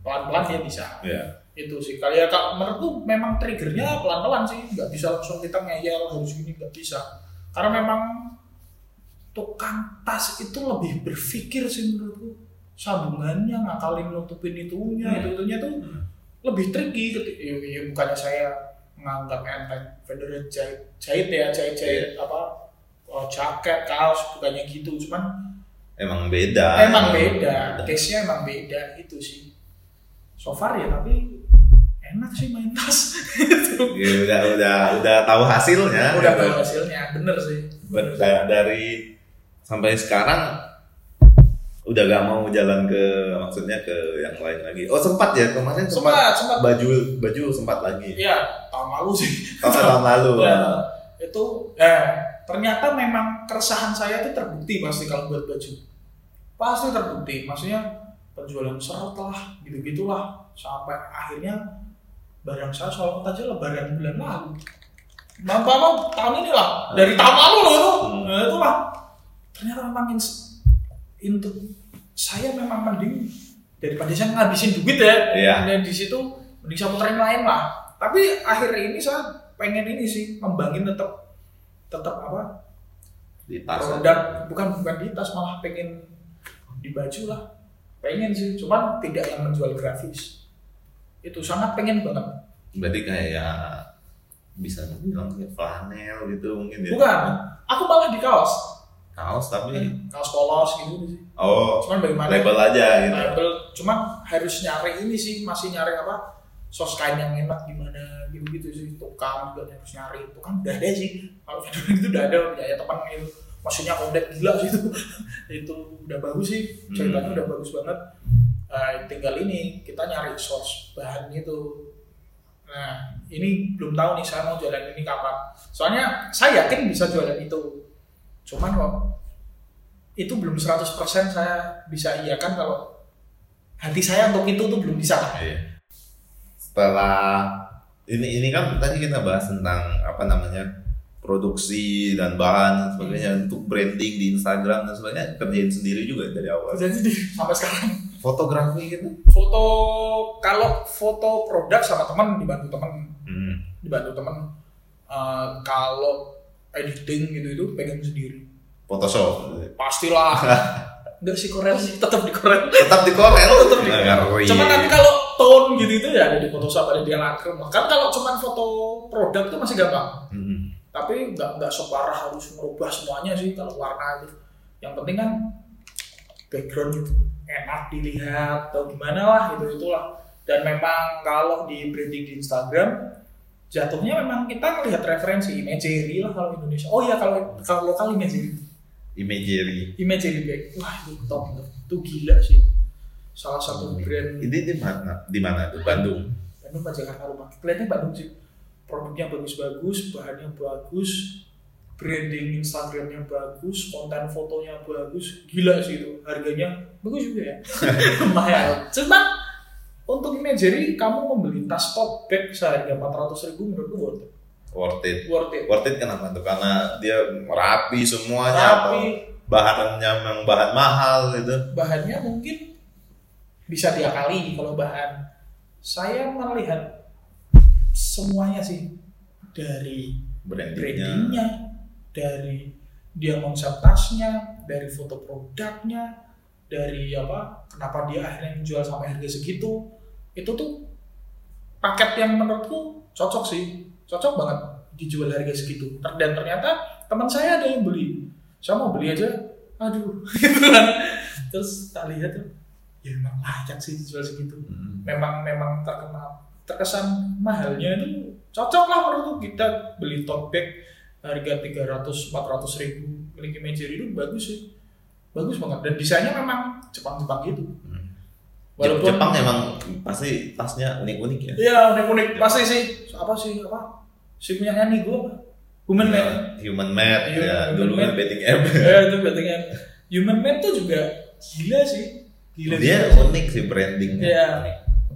Pelan-pelan dia bisa. Ya itu sih. Kali ya kak menurutku memang triggernya pelan-pelan sih. Nggak bisa langsung kita ngeyel harus gini nggak bisa. Karena memang tukang tas itu lebih berpikir sih menurutku sambungannya ngakalin nutupin itunya Hmm. itu itunya tuh lebih tricky ketika ya, ya bukannya saya menganggap enteng vendor jahit jahit ya jahit jahit apa oh, jaket kaos bukannya gitu cuman emang beda. Emang beda case nya emang beda itu sih. So far ya tapi enak sih main tas. Gitu. Ya, udah udah udah tahu hasilnya. Udah tahu hasilnya bener sih. Ber- da- dari sampai sekarang udah gak mau jalan ke maksudnya ke yang lain lagi. Oh sempat ya kemarin sempat, sempat sempat. baju baju sempat lagi. Iya tahun lalu sih. Oh, tahun lalu Ya, itu eh ternyata memang keresahan saya itu terbukti pasti kalau buat baju. Pasti terbukti. Maksudnya penjualan seret lah gitu gitulah sampai akhirnya barang saya soal aja lebaran bulan lalu. Mampu mau tahun ini lah dari tahun lalu loh itu. Hmm. nah, itu lah ternyata memang ins- untuk saya memang mending daripada saya ngabisin duit ya dan di situ mending saya puterin lain lah. Tapi akhir ini saya pengen ini sih ngembangin tetap tetap apa? Di tas produk bukan bukan di tas malah pengen di baju lah. Pengen sih cuman tidak yang menjual grafis. Itu sangat pengen banget. Berarti kayak ya bisa bilang kayak flanel gitu mungkin ya? Bukan. Aku malah di kaos kaos tapi kaos polos gitu sih. Oh cuman bagaimana? label aja gitu. Label cuman harus nyari ini sih masih nyari apa? Sos kain yang enak gimana gitu gitu sih. Tukang juga harus nyari. Tukang udah ada sih. Kalau vendor itu udah ada ya teman itu maksudnya kondek gila sih itu. Itu udah bagus sih. Ceritanya Hmm. udah bagus banget. Eh, tinggal ini kita nyari sos bahan itu nah ini belum tahu nih saya mau jualan ini kapan. Soalnya saya yakin bisa jualan itu. Cuman kok itu belum 100% saya bisa iya kan kalau hati saya untuk itu tuh belum bisa Iya. Setelah ini ini kan tadi kita bahas tentang apa namanya produksi dan bahan dan sebagainya untuk branding di Instagram dan sebagainya kerjain sendiri juga dari awal. jadi sampai sekarang Fotografi gitu. foto kalau foto produk sama teman dibantu teman Hmm. dibantu teman Eh, kalau editing gitu itu pegang sendiri Photoshop. pastilah. Enggak sih Corel sih. Tetap di Corel Tetap di Corel. Tetap di Ngeri. cuman nanti kalau tone gitu itu ya ada di Photoshop ada di Lightroom kan kalau cuman foto produk itu masih gampang. Hmm. tapi nggak nggak separah harus merubah semuanya sih kalau warna itu. Yang penting kan background itu enak dilihat atau gimana lah itu itulah. Dan memang kalau di branding di Instagram jatuhnya memang kita melihat referensi imagery lah kalau Indonesia. Oh iya kalau kalau lokal imagery Imagery. imagery bag wah itu top itu gila sih. Salah satu brand Ini di mana? Di mana tuh? Bandung. Bandung apa Jakarta rumah. Kelihatannya Bandung sih. Produknya bagus-bagus bahannya bagus branding Instagramnya bagus konten fotonya bagus. Gila sih itu. Harganya bagus juga ya. Lumayan. Cuman untuk imagery kamu membeli tas tote bag seharga 400 ribu menurutku worth it Worth it. worth it Worth it kenapa tuh? Karena dia rapi semuanya atau tapi bahannya memang bahan mahal gitu. bahannya mungkin bisa diakali kalau bahan saya melihat semuanya sih dari Brandingnya. brandingnya dari dia konsep tasnya dari foto produknya dari apa kenapa dia akhirnya menjual sampai harga segitu itu tuh paket yang menurutku cocok sih cocok banget dijual harga segitu. Dan ternyata teman saya ada yang beli. Saya mau beli aja. Aduh. Gitu kan. Terus tak lihat tuh. Ya memang layak sih dijual segitu. Hmm. memang memang terkenal terkesan mahalnya itu cocok lah menurutku. Kita beli tote bag harga 300 400 ribu. Linky Major itu bagus sih. Bagus banget. Dan desainnya memang Jepang-Jepang gitu. Hmm. walaupun Jepang emang pasti tasnya unik-unik ya. iya unik-unik. Pasti sih apa sih apa si punya nih gue Human Man Human made Iya, ya, human dulu made. betting app. ya itu berarti Human Man tuh juga gila sih gila Dia sih. unik sih brandingnya. Iya,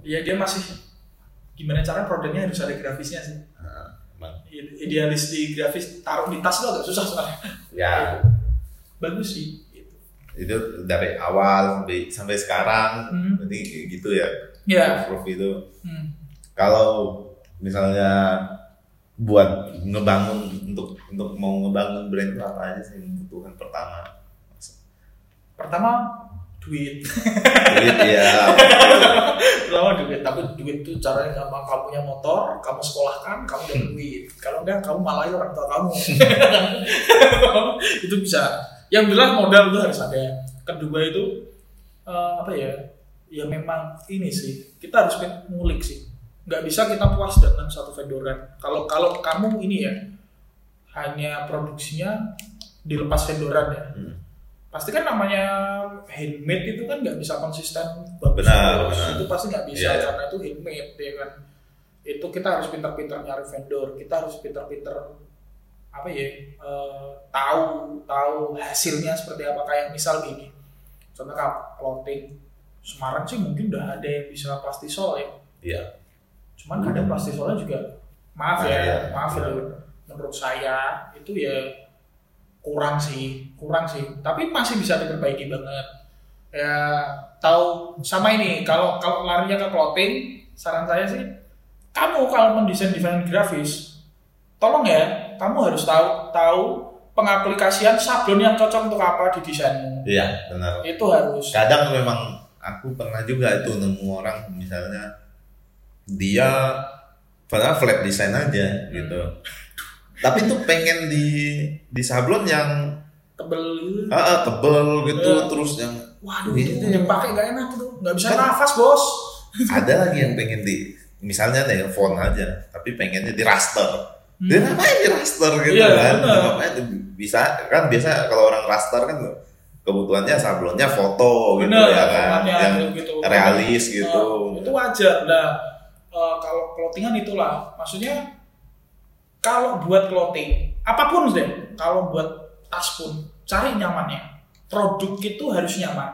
ya dia masih gimana cara produknya harus ada grafisnya sih. Nah, emang. Idealis di grafis taruh di tas itu agak susah soalnya. Ya, Bagus sih. Gitu. itu dari awal sampai sampai sekarang Hmm. berarti gitu ya. Ya. Proof itu Hmm. kalau misalnya buat ngebangun untuk untuk mau ngebangun brand itu apa aja sih kebutuhan pertama? Pertama duit. Duit ya. Pertama duit, tapi duit itu caranya gampang. Kamu punya motor, kamu sekolahkan, kamu dapat duit. Kalau enggak, kamu malahi orang tua kamu. itu bisa. Yang jelas modal itu harus ada. Kedua itu eh, apa ya? Ya memang ini sih. Kita harus ngulik sih. Nggak bisa kita puas dengan satu vendoran. Kalau kalau kamu ini ya hanya produksinya dilepas vendoran ya. Hmm. Pasti kan namanya handmade itu kan nggak bisa konsisten bagus Benar, terus. benar. Itu pasti nggak bisa Iya, iya. karena itu handmade ya kan. Itu kita harus pintar-pintar nyari vendor. Kita harus pintar-pintar apa ya eh, tahu tahu hasilnya seperti apa kayak misal gini contoh kayak clothing Semarang sih mungkin udah ada yang bisa plastisol ya Iya. Cuman kadang plastisolnya juga maaf ya Nah, iya. maaf ya. Menurut saya itu ya kurang sih kurang sih. Tapi masih bisa diperbaiki banget. Ya tahu sama ini kalau kalau larinya ke clothing saran saya sih kamu kalau mendesain desain grafis tolong ya kamu harus tahu tahu pengaplikasian sablon yang cocok untuk apa di desainmu. Iya, benar. itu harus. Kadang memang aku pernah juga itu nemu orang misalnya dia padahal flat design aja gitu tapi tuh pengen di di sablon yang tebel gitu ah, ah, tebel gitu Iya. terus yang waduh Iya. itu yang pakai gak enak itu nggak bisa Kan- nafas bos ada lagi yang pengen di misalnya nih font aja tapi pengennya di raster Hmm. dia ngapain di raster gitu Iya, kan benar. ngapain tuh? bisa kan biasa kalau orang raster kan kebutuhannya sablonnya foto gitu Bener, ya kan yang gitu. realis gitu Nah, itu wajar. Nah, eh, kalau clothingan itulah, maksudnya kalau buat clothing, apa pun deh, kalau buat tas pun cari nyamannya. Produk itu harus nyaman.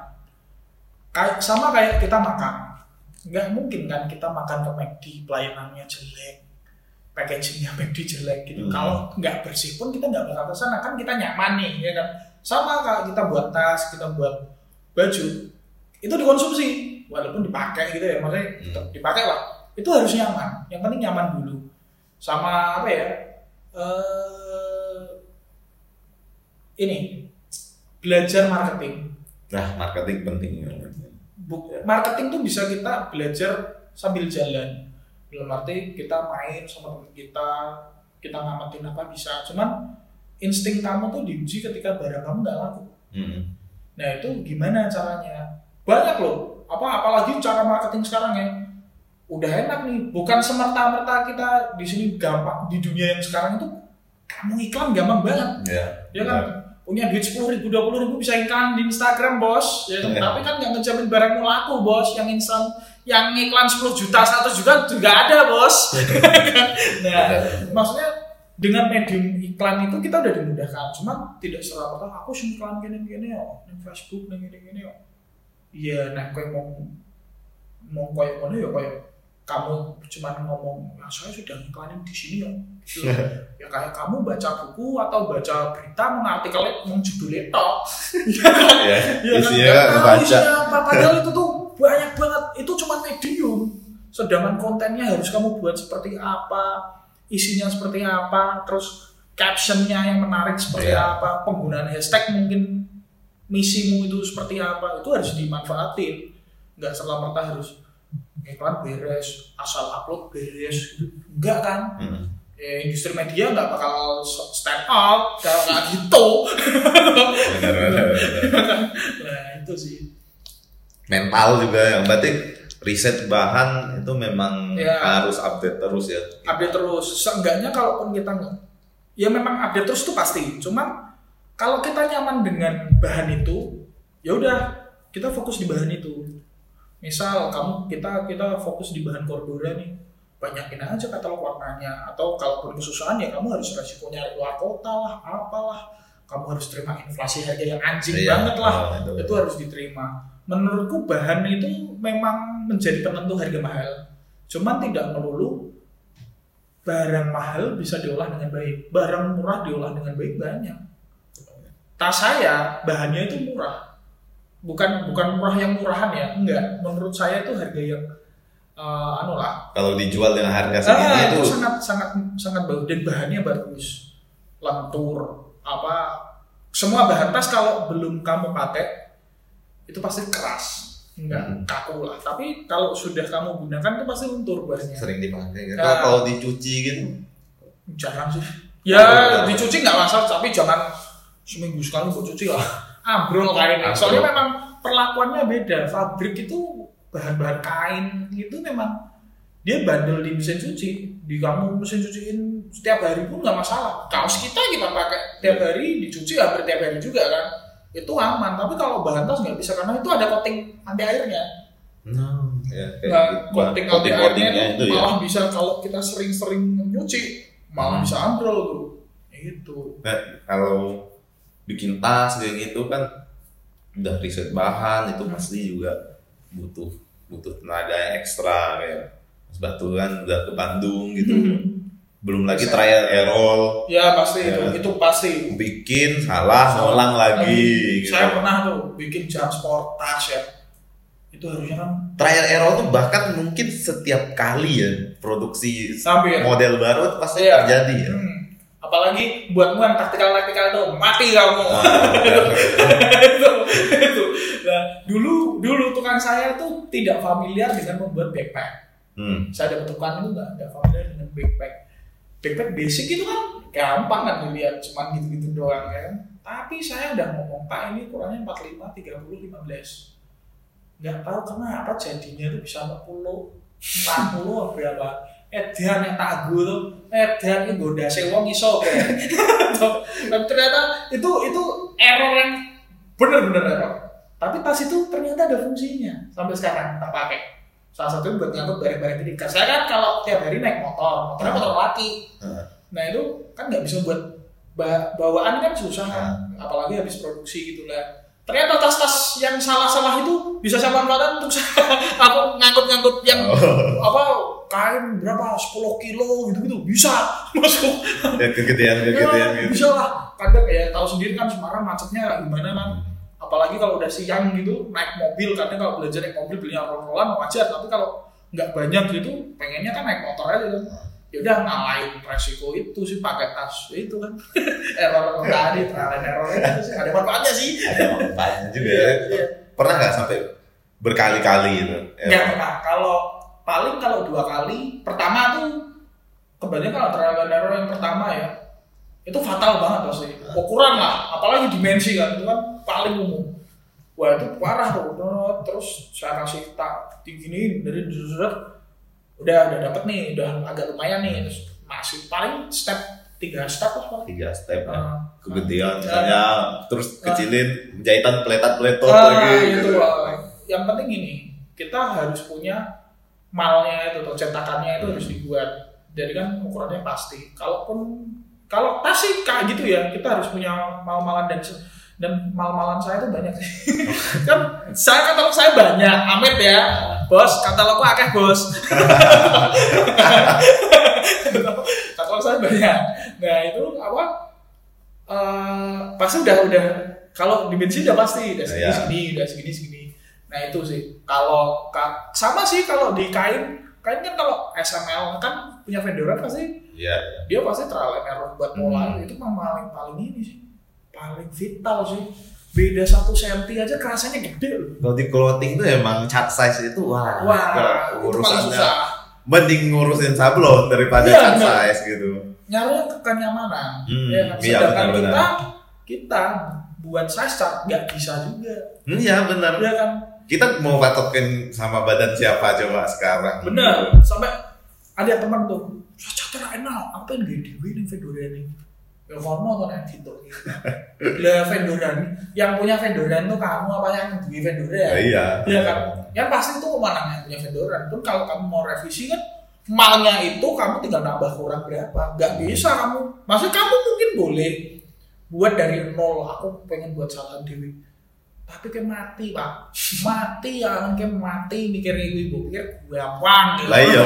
Kayak sama kayak kita makan. Nggak mungkin kan kita makan ke McD pelayanannya jelek, packagingnya McD jelek gitu. Hmm. Kalau nggak bersih pun kita nggak bakal ke sana kan kita nyaman nih, ya kan. Sama kalau kita buat tas, kita buat baju, itu dikonsumsi walaupun dipakai gitu ya maksudnya Hmm. dipakai lah itu harus nyaman. Yang penting nyaman dulu. Sama apa ya? Eh ini. Belajar marketing. Nah marketing penting Bu- marketing tuh bisa kita belajar sambil jalan. Dalam arti kita main sama teman kita kita ngamatin apa bisa. Cuman insting kamu tuh diuji ketika barang kamu nggak laku. Mm-mm. Nah itu gimana caranya? Banyak loh. Apa apalagi cara marketing sekarang ya. Udah enak nih. Bukan semerta-merta kita di sini gampang di dunia yang sekarang itu kamu iklan gampang banget. ya Ya kan punya duit sepuluh ribu, dua ribu bisa iklan di Instagram bos. Ya, kan? Iya. Tapi kan nggak ngejamin barangmu laku bos. Yang instan, yang iklan 10 juta, 1 juta juga ada bos. nah, maksudnya dengan medium iklan itu kita udah dimudahkan cuma tidak serta merta aku sih iklan gini gini ya di Facebook gini gini ya iya nah kayak mau mau kayak mana ya kayak kamu cuman ngomong ya saya sudah iklanin di sini ya Gitu. ya kayak kamu baca buku atau baca berita mengartikelnya menjudulnya tok ya Iya kan? isinya Nggak tahu baca isinya apa. Padahal itu tuh banyak banget. Itu cuma medium. Sedangkan kontennya harus kamu buat seperti apa, isinya seperti apa, terus captionnya yang menarik seperti Iya. apa, penggunaan hashtag mungkin misimu itu seperti apa, itu harus dimanfaatin. Nggak serta merta harus iklan beres, asal upload beres, gitu. enggak kan? Hmm. Ya, industri media nggak bakal stand out kalau nggak gitu. Benar, benar, benar. nah itu sih. mental juga yang berarti riset bahan itu memang Ya. harus update terus ya update terus seenggaknya kalaupun kita nggak ya memang update terus itu pasti cuma kalau kita nyaman dengan bahan itu ya udah kita fokus di bahan itu misal kamu kita kita fokus di bahan Cordura nih. Banyakin aja katalog warnanya. Atau kalaupun kesusahan ya kamu harus resiko nyari luar kota lah apalah. Kamu harus terima inflasi harga yang anjing Iya. banget lah. itu. itu harus diterima. Menurutku bahan itu memang menjadi penentu harga mahal. Cuman tidak melulu barang mahal bisa diolah dengan baik. Barang murah diolah dengan baik banyak. Tas saya bahannya itu murah bukan bukan murah yang murahan ya enggak. Menurut saya itu harga yang eh, anu lah. Kalau dijual dengan harga segini Ah, itu itu sangat sangat sangat bagus. Dan bahannya bagus. Lentur apa semua bahan. Tas kalau belum kamu pakai itu pasti keras. Enggak Hmm. kaku lah. Tapi kalau sudah kamu gunakan itu pasti lentur bahannya. Sering dipakai gitu. Nah. kalau dicuci gitu? Jarang sih. Ya dicuci nggak masalah tapi jangan seminggu sekali buat cuci lah ambrol kainnya. Soalnya memang perlakuannya beda. Fabrik itu bahan-bahan kain itu memang. Dia bandel di mesin cuci. Di kamu mesin cuciin setiap hari pun nggak masalah. Kaos kita kita pakai tiap hari dicuci hampir tiap hari juga kan. Itu aman. Tapi kalau bahan tas nggak bisa karena itu ada coating anti airnya. Nah ya, nah gitu. coating anti airnya itu itu ya. malah bisa kalau kita sering-sering nyuci malah Hmm. bisa ambrol tuh. Itu. Nah, kalau bikin tas kayak gitu kan udah riset bahan itu pasti juga butuh butuh tenaga yang ekstra kayak Mas Batu kan udah ke Bandung gitu belum lagi Saya- trial error Ya pasti Ya. itu, itu pasti. bikin salah ngulang lagi gitu. Saya pernah tuh bikin jam sport tas ya. Itu harusnya kan trial error tuh bahkan mungkin setiap kali ya produksi sampai model baru itu pasti Iya. terjadi ya Hmm. Apalagi buatmu yang taktikal-taktikal itu mati kamu. itu, itu. Nah, dulu dulu tukang saya tuh tidak familiar dengan membuat backpack. hmm. Saya dapat tukang itu nggak nggak familiar dengan backpack. Backpack basic itu kan gampang kan dilihat, cuman gitu-gitu doang kan. Tapi saya udah ngomong Pak ini ukurannya 45, 30, 15 nggak tahu kenapa jadinya tuh bisa 40 40 berapa Edan yang tagu tuh Edan yang goda sewong iso kayak. Tapi ternyata itu itu error yang bener-bener error. Tapi tas itu ternyata ada fungsinya. Sampai sekarang tak pakai. Salah satunya buat ngangkut barang-barang ini Karena saya kan kalau tiap hari naik motor motornya motor laki Hmm. nah itu kan nggak bisa buat ba- bawaan kan susah. Hmm. apalagi habis produksi gitu lah ternyata tas-tas yang salah-salah itu bisa saya manfaatkan untuk aku ngangkut-ngangkut yang Oh. apa kain berapa? 10 kilo gitu-gitu. Bisa masuk. Ya kegedean kegedean ya, gitu. bisa lah. Kadang ya tahu sendiri kan Semarang macetnya gimana kan. Apalagi kalau udah siang gitu naik mobil karena kalau belajar naik mobil belinya roll-rollan wajar. Tapi kalau nggak banyak gitu pengennya kan naik motor aja kan ya udah ngalahin resiko itu sih pakai tas itu kan. Error tadi trial and error itu sih ada manfaatnya sih. Ada manfaatnya juga ya. pernah nggak sampai berkali-kali gitu? Nggak pernah. Kalau paling kalau dua kali pertama tuh kebanyakan kalau trial and error yang pertama ya itu fatal banget pasti. Ukuran lah apalagi dimensi kan itu kan paling umum. Wah itu parah tuh terus saya kasih tak diginiin dari sudah udah udah dapet nih udah agak lumayan nih terus masih paling step tiga step lah paling tiga step ya. Ah. kegedean Ah. misalnya terus kecilin jahitan peletat peletot Ah, lagi itu ah. yang penting ini kita harus punya malnya itu atau cetakannya itu harus dibuat jadi kan ukurannya pasti kalaupun kalau tas sih kayak gitu ya kita harus punya mal-malan dan dan mal-malan saya itu banyak sih. Kan saya katalog saya banyak amit ya. Bos katalogku akeh bos? Katalog saya banyak. Nah itu apa? Eh pasti udah udah kalau dimensi udah pasti udah segini Iya. segini udah segini segini. Nah itu sih. Kalau ka- sama sih kalau di kain. Kain kan kalau SML kan punya vendoran pasti Iya. dia pasti trial and error buat pola. Hmm. itu memang paling paling ini sih paling vital sih. Beda satu senti aja kerasanya gede loh. Kalau di clothing tuh emang cat size itu wah, wah itu urusannya susah. mending ngurusin sablon daripada Iya, cat size gitu. nyarinya ke kenyamanan Hmm, ya kan? iya, sedangkan kita kita buat size chart nggak bisa juga. Hmm, Iya benar. ya kan? Kita mau patokin sama badan siapa coba sekarang? bener sampai ada teman tuh cacat enak apa yang gede? Dewi nih Fedora ini ya kamu atau nanti gitu lah Fedora nih yang punya Fedora itu kamu apa yang duwe Fedora Ya, iya. Iya kan? Yang pasti itu ke mana yang punya Fedora. Pun kalau kamu mau revisi kan malnya itu kamu tinggal nambah kurang berapa. Gak bisa kamu. Maksudnya kamu mungkin boleh buat dari nol. Aku pengen buat salah dewi. Tapi kayak mati pak, mati ya kan kayak mati mikir ibu ibu pikir gampang gitu. Lah iya,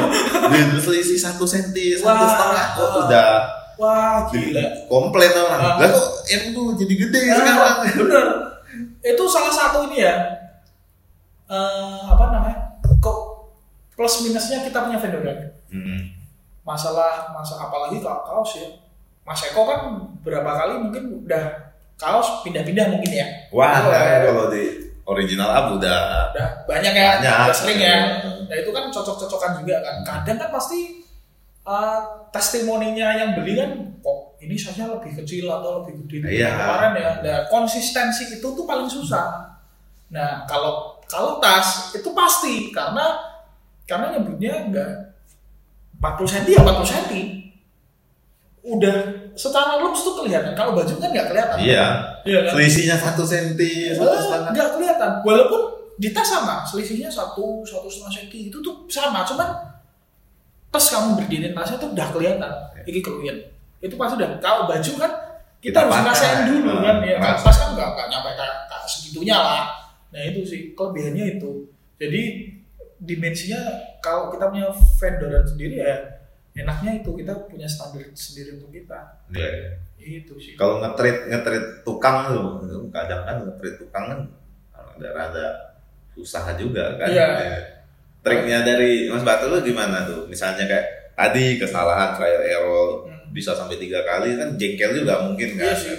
Di- selisih satu senti, satu setengah kok udah Wah gila. komplain orang. Ah. Lah kok em tuh jadi gede Ah, sekarang? bener. Itu salah satu ini ya. eh apa namanya? Kok plus minusnya kita punya Fedora. Hmm. masalah masa apalagi kalau kaos ya Mas Eko kan berapa kali mungkin udah kaos pindah-pindah mungkin ya Wah, ya. kalau di original up udah udah banyak ya Banyak. udah sering ya nah itu kan cocok-cocokan juga kan kadang kan pasti uh, testimoninya yang beli kan kok ini saja lebih kecil atau lebih gede dari yang kemarin ya? Nah konsistensi itu tuh paling susah. Nah kalau kalau tas itu pasti. Karena karena nyebutnya enggak 40 cm ya 40 cm udah secara looks tuh kelihatan. Kalau baju kan nggak kelihatan. Iya. Iya kan? Selisihnya satu senti, Eh, nggak kelihatan. Walaupun di tas sama selisihnya satu satu setengah senti. Itu tuh sama cuman pas kamu berdiri tasnya tuh udah kelihatan ini kelihatan itu pasti udah kalau baju kan kita, harus ngerasain dulu Nah, kan ya ngerasain. tas kan nggak nggak nyampe kayak segitunya lah nah itu sih kelebihannya itu jadi dimensinya kalau kita punya vendoran sendiri ya enaknya itu kita punya standar sendiri untuk kita Iya. itu sih Kalau ngetrit ngetrit tukang tuh, kadang kan ngetrit tukang kan rada-rada susah juga kan. Iya. Ya. Triknya dari Mas Batu lu gimana tuh? Misalnya kayak tadi kesalahan trial error Hmm. bisa sampai tiga kali kan jengkel juga mungkin Iya kan. sih.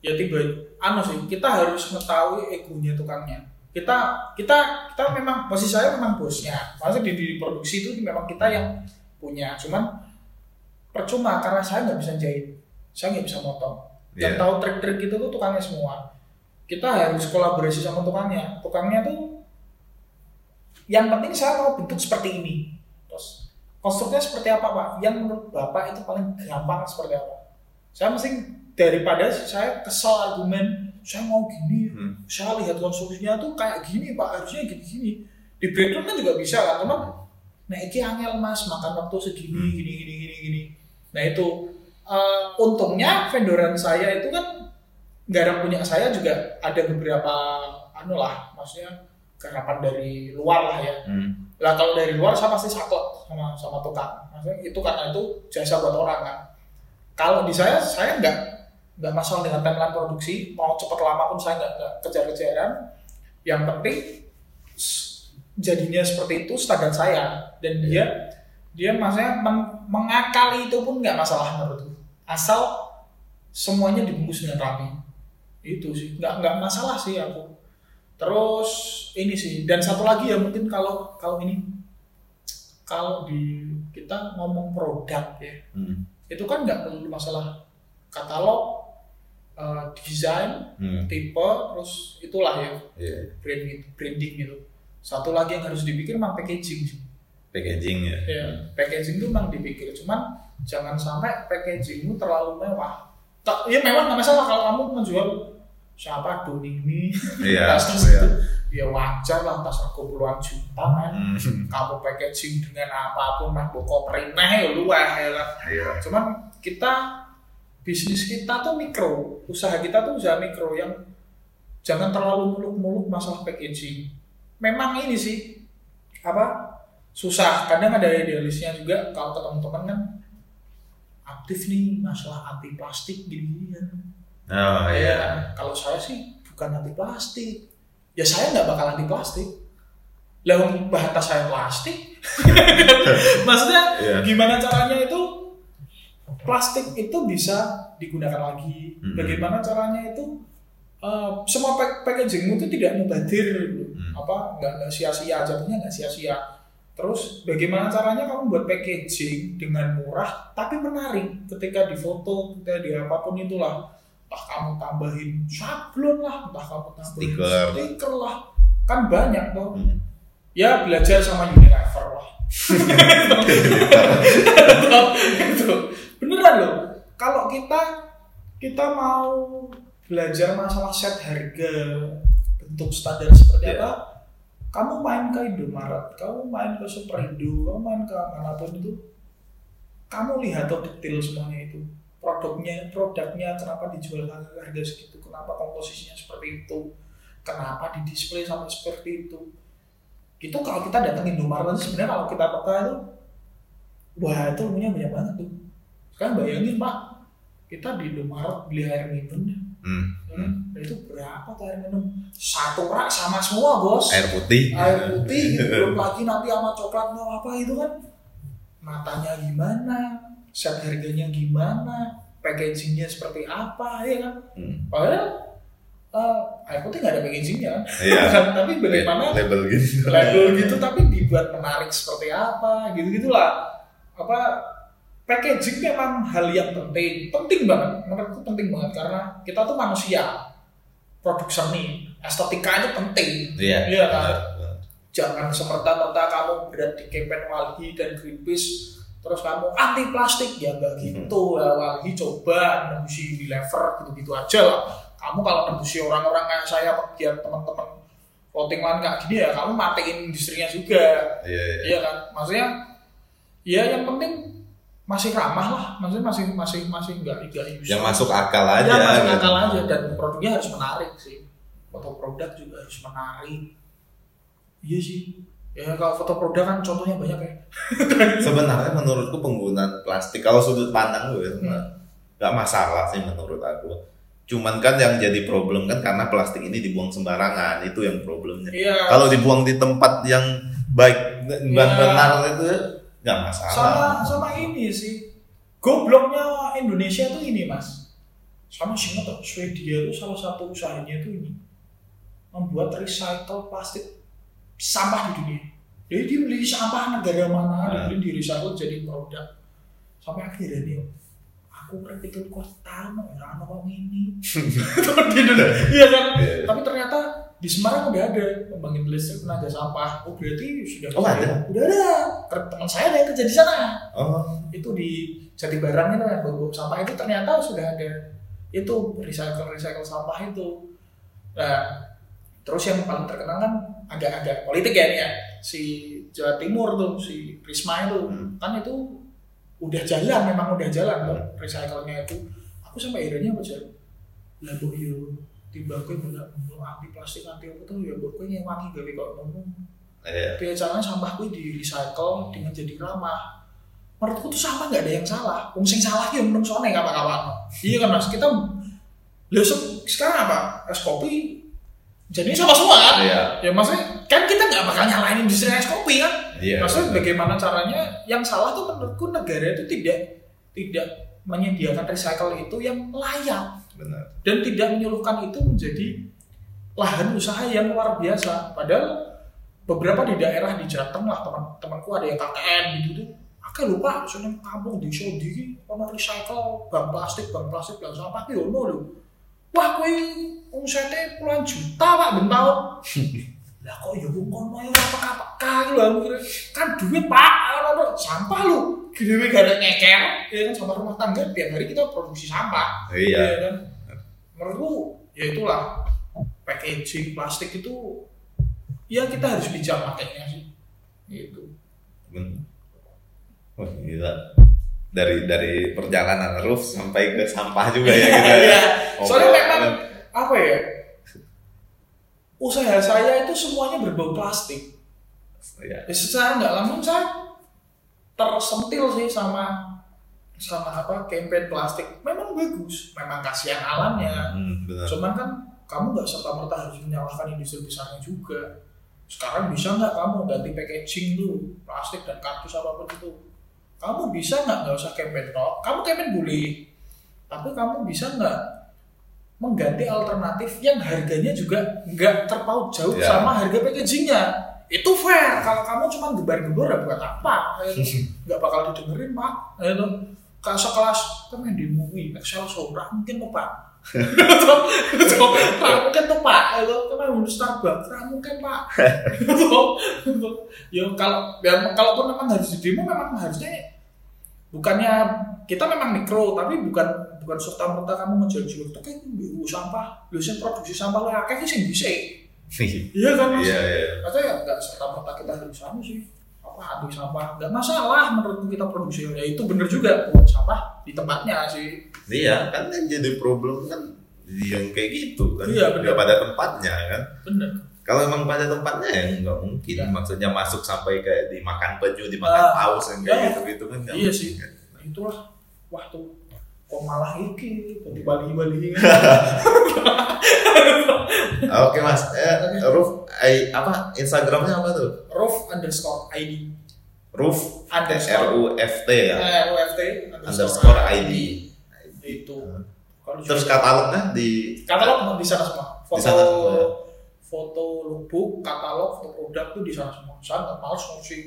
Ya tiba anu sih, kita harus mengetahui egonya tukangnya. Kita kita kita memang posisi saya memang bosnya. Maksudnya di, di produksi itu memang kita yang punya. Cuman percuma karena saya nggak bisa jahit, saya nggak bisa motong. Yang Iya. tahu trik-trik itu tuh tukangnya semua. Kita harus kolaborasi sama tukangnya. Tukangnya tuh yang penting saya mau bentuk seperti ini. Terus konstruknya seperti apa pak? Yang menurut bapak itu paling gampang seperti apa? Saya mesti daripada saya kesal argumen saya mau gini, Hmm. saya lihat konstruksinya tuh kayak gini pak harusnya gini-gini. Di breakdown kan juga bisa kan, cuman nah ini angel mas makan waktu segini Hmm. gini gini gini gini. Nah itu eh, untungnya vendoran saya itu kan garam punya saya juga ada beberapa anu lah, maksudnya garapan dari luar lah ya. Hmm. Lah kalau dari luar saya pasti saklek sama sama tukang. Maksudnya itu karena itu jasa buat orang kan. Kalau di saya saya nggak nggak masalah dengan timeline produksi mau cepat lama pun saya nggak nggak kejar-kejaran. Yang penting jadinya seperti itu standar saya dan dia dia maksudnya meng- mengakali itu pun nggak masalah menurutku asal semuanya dibungkus dengan rapi itu sih nggak nggak masalah sih aku terus ini sih dan satu lagi ya mungkin kalau kalau ini kalau di kita ngomong produk ya Hmm. itu kan nggak perlu masalah katalog eh, desain Hmm. tipe terus itulah ya Iya. brand gitu, branding gitu satu lagi yang harus dipikir memang packaging Packaging ya. ya packaging itu memang dipikir cuman jangan sampai packagingmu terlalu mewah Tak- ya memang nggak masalah kalau kamu menjual siapa Doni ini Iya. tas iya. itu ya wajar lah tas aku puluhan juta man Hmm. kamu packaging dengan apa pun mah buku perinah ya luah ya kan Iya. cuman kita bisnis kita tuh mikro usaha kita tuh usaha mikro yang jangan terlalu muluk-muluk masalah packaging memang ini sih apa susah kadang ada idealisnya juga kalau ketemu teman kan aktif nih masalah anti plastik gini-gini kan Oh iya. Ya, kalau saya sih bukan anti plastik ya saya nggak bakal anti plastik lah bahan tas saya plastik maksudnya Iya. gimana caranya itu plastik itu bisa digunakan lagi. Mm-mm. Bagaimana caranya itu eh, semua pack- packaging itu tidak mubadir, gitu. Hmm. apa nggak nggak sia-sia, jatuhnya nggak sia-sia. Terus bagaimana caranya kamu buat packaging dengan murah tapi menarik ketika difoto, ketika di apa pun itulah. Entah kamu tambahin sablon lah, entah kamu tambahin Stiker. stiker lah, kan banyak tuh. Hmm. Ya belajar sama Unilever lah. itu beneran loh. Kalau kita kita mau belajar masalah set harga bentuk standar seperti Iya. apa, kamu main ke Indomaret, kamu main ke Superindo, kamu main ke mana pun itu, kamu lihat tuh detail semuanya itu produknya produknya kenapa dijual harga harga segitu kenapa komposisinya seperti itu kenapa di display sampai seperti itu itu kalau kita datengin Indomaret sebenarnya kalau kita peka itu wah itu ilmunya banyak banget tuh sekarang bayangin pak kita di Indomaret beli air minum ya Hmm. kan? Nah, itu berapa tuh air minum satu rak sama semua bos Air putih. air putih gitu. belum lagi nanti sama coklat mau apa itu kan matanya gimana set harganya gimana packagingnya seperti apa ya kan Hmm. padahal eh, air putih nggak ada packagingnya kan Iya. tapi bagaimana label gitu. label gitu tapi dibuat menarik seperti apa gitu gitulah apa packaging memang hal yang penting penting banget menurutku penting banget karena kita tuh manusia produk seni estetika itu penting Iya. Iya kan? benar. jangan semerta-merta kamu berat di campaign Walhi dan Greenpeace terus kamu anti plastik. Ya nggak gitu. Ya Walhi coba nembusi Unilever gitu-gitu aja lah. Kamu kalau nembusi orang-orang kayak saya pegiat teman-teman clothing line kayak gini ya kamu matiin industrinya juga. Iya, iya. iya kan? Maksudnya ya yang penting masih ramah lah. Maksudnya masih masih masih nggak nggak Yang masuk akal aja. ya masuk gitu. akal aja. Dan produknya harus menarik sih. Foto produk juga harus menarik. Iya sih ya kalau foto produk kan contohnya banyak ya Sebenarnya menurutku penggunaan plastik kalau sudut pandang gue Hmm. nggak masalah sih menurut aku. Cuman kan yang jadi problem kan karena plastik ini dibuang sembarangan itu yang problemnya. iya Kalau dibuang di tempat yang baik dan Iya. benar itu nggak masalah. sama sama ini sih gobloknya Indonesia tuh ini mas sama Singapura Swedia itu salah satu usahanya itu ini membuat recycle plastik sampah di dunia. Jadi dia beli sampah negara mana Hmm. dia beli di recycle jadi produk. Sampai akhirnya nih aku kan itu kota mau orang ngomong ini di Indonesia iya kan? Iya. tapi ternyata di Semarang udah ada pembangkit listrik tenaga sampah. Oh berarti sudah Oh, ada? udah ada. Teman saya ada yang kerja di sana. Oh, itu di Jati Barang itu yang bau sampah itu ternyata sudah ada. Itu recycle recycle sampah itu. Nah terus yang paling terkenal kan agak-agak politik ya nih ya si Jawa Timur tuh si Risma itu. Hmm. kan itu udah jalan memang udah jalan tuh recycle-nya itu. Aku sampai akhirnya baca lah bu yo tiba bener bener anti plastik anti apa tuh? Ya bu gue ngewangi gawe kok ngomong iya. biasanya sampah gue di recycle dengan jadi ramah. Menurutku tuh sampah nggak ada yang salah. Wong sing salah ya menung sone kawan-kawan iya kan mas? Kita lah se- sekarang apa? Es kopi jadi sama semua kan Iya. ya maksudnya kan kita nggak bakal nyalain industri es kopi kan Iya. maksudnya bagaimana caranya yang salah tuh menurutku negara itu tidak tidak menyediakan recycle itu yang layak Benar. dan tidak menyuruhkan itu menjadi lahan usaha yang luar biasa. Padahal beberapa di daerah di Jateng lah teman-temanku ada yang KKN gitu tuh. Oke lupa, soalnya kampung di Saudi, ono recycle bang plastik, bang plastik, bang sampah ki ono lho. Wah, kowe omsete puluhan juta pak ben tahun. Lah kok ya wong kono ya apa apa lho aku kira. Kan duit Pak, ono sampah lho. Gede gara nyeker, ya kan sampah rumah tangga tiap hari kita produksi sampah Iya. Iya kan? Menurutku ya itulah packaging plastik itu ya kita harus bijak pakainya sih. Gitu. Benar. Wah, gila. Dari dari perjalanan roof sampai ke sampah juga ya kita. ya. Iya. Soalnya Ngobrol. memang apa ya? Usaha saya itu semuanya berbau plastik. Iya. Ya, secara nggak langsung saya tersentil sih sama sama apa campaign plastik. Memang bagus, memang kasihan alamnya. Hmm, benar. Cuman kan kamu nggak serta merta harus menyalahkan industri besarnya juga. Sekarang bisa nggak kamu ganti packaging tuh plastik dan kartus apa pun itu? Kamu bisa nggak nggak usah campaign tok kamu campaign boleh tapi kamu bisa nggak mengganti alternatif yang harganya juga nggak terpaut jauh Ya. sama harga packagingnya. Itu fair. Kalau kamu cuma gebar-gebar ya buat apa. Ya, nggak bakal didengerin pak. Ya, itu. Kalau sekelas kan yang di movie Excel Sora mungkin tuh itu mungkin tuh pak. Itu kan yang Starbucks. Ra mungkin pak. Itu. ya kalau ya, kalaupun memang harus di demo memang harusnya bukannya kita memang mikro tapi bukan bukan serta merta kamu menjual-jual tuh kayak BU sampah. Lu sih produksi sampah lah. Kayak sih bisa iya. Kan mas? Iya, iya. Maksudnya ya nggak serta merta kita harus sama sih apa aduh sampah nggak masalah menurutku kita produksi ya itu bener juga buat sampah di tempatnya sih Iya, kan yang jadi problem kan yang kayak gitu kan. Iya. Nggak pada tempatnya kan. bener Kalau emang pada tempatnya ya nggak mungkin. Ya. Maksudnya masuk sampai kayak dimakan penyu, dimakan Ah, paus yang kayak ya. gitu-gitu kan iya mungkin sih kan. nah, itulah wah tuh kok malah iki? Di Bali Bali Oke mas, eh, Ruf, eh, apa? Instagramnya apa tuh? Roof underscore ID Ruf R underscore U F T ya, eh, UFT underscore ID. itu. Kalau Terus katalognya di? Katalog di sana semua. Foto sana semua, ya? foto lookbook katalog foto produk tuh di sana semua. Saya nggak males ngurusi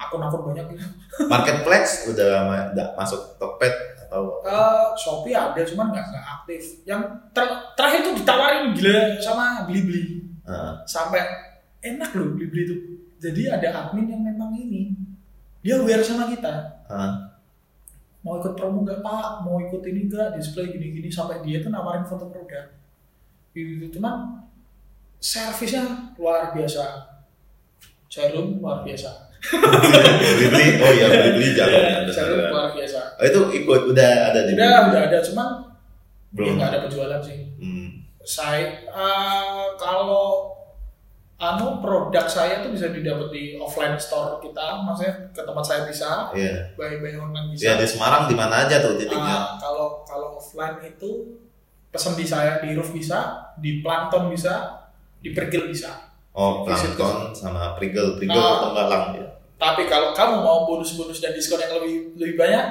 akun-akun banyak gitu. Marketplace udah ma- masuk Tokped atau? Eh, Shopee ada cuman nggak nggak aktif. Yang ter- terakhir tuh ditawarin gila sama Blibli. Eh, sampai enak loh Blibli itu. Jadi ada admin yang memang ini. Dia aware sama kita. Eh, mau ikut promo nggak pak? Mau ikut ini nggak? Display gini-gini. Sampai dia tuh nawarin foto produk. Gitu. Cuman servisnya luar biasa. Jarum luar biasa Blibli, oh iya Blibli jalan ada jarum sana. luar biasa Oh, itu ikut udah ada di udah udah ada cuman ya belum. nggak ada penjualan sih Hmm. saya eh, kalau anu produk saya tuh bisa didapat di offline store kita maksudnya ke tempat saya bisa Iya. buy buy online bisa Ya di Semarang di mana aja tuh titiknya? Ah, kalau kalau offline itu pesan di saya di roof bisa di plankton bisa di pergil bisa Oh, Plankton sama Prigel, Prigel Ah. Tenggalang ya. tapi kalau kamu mau bonus-bonus dan diskon yang lebih lebih banyak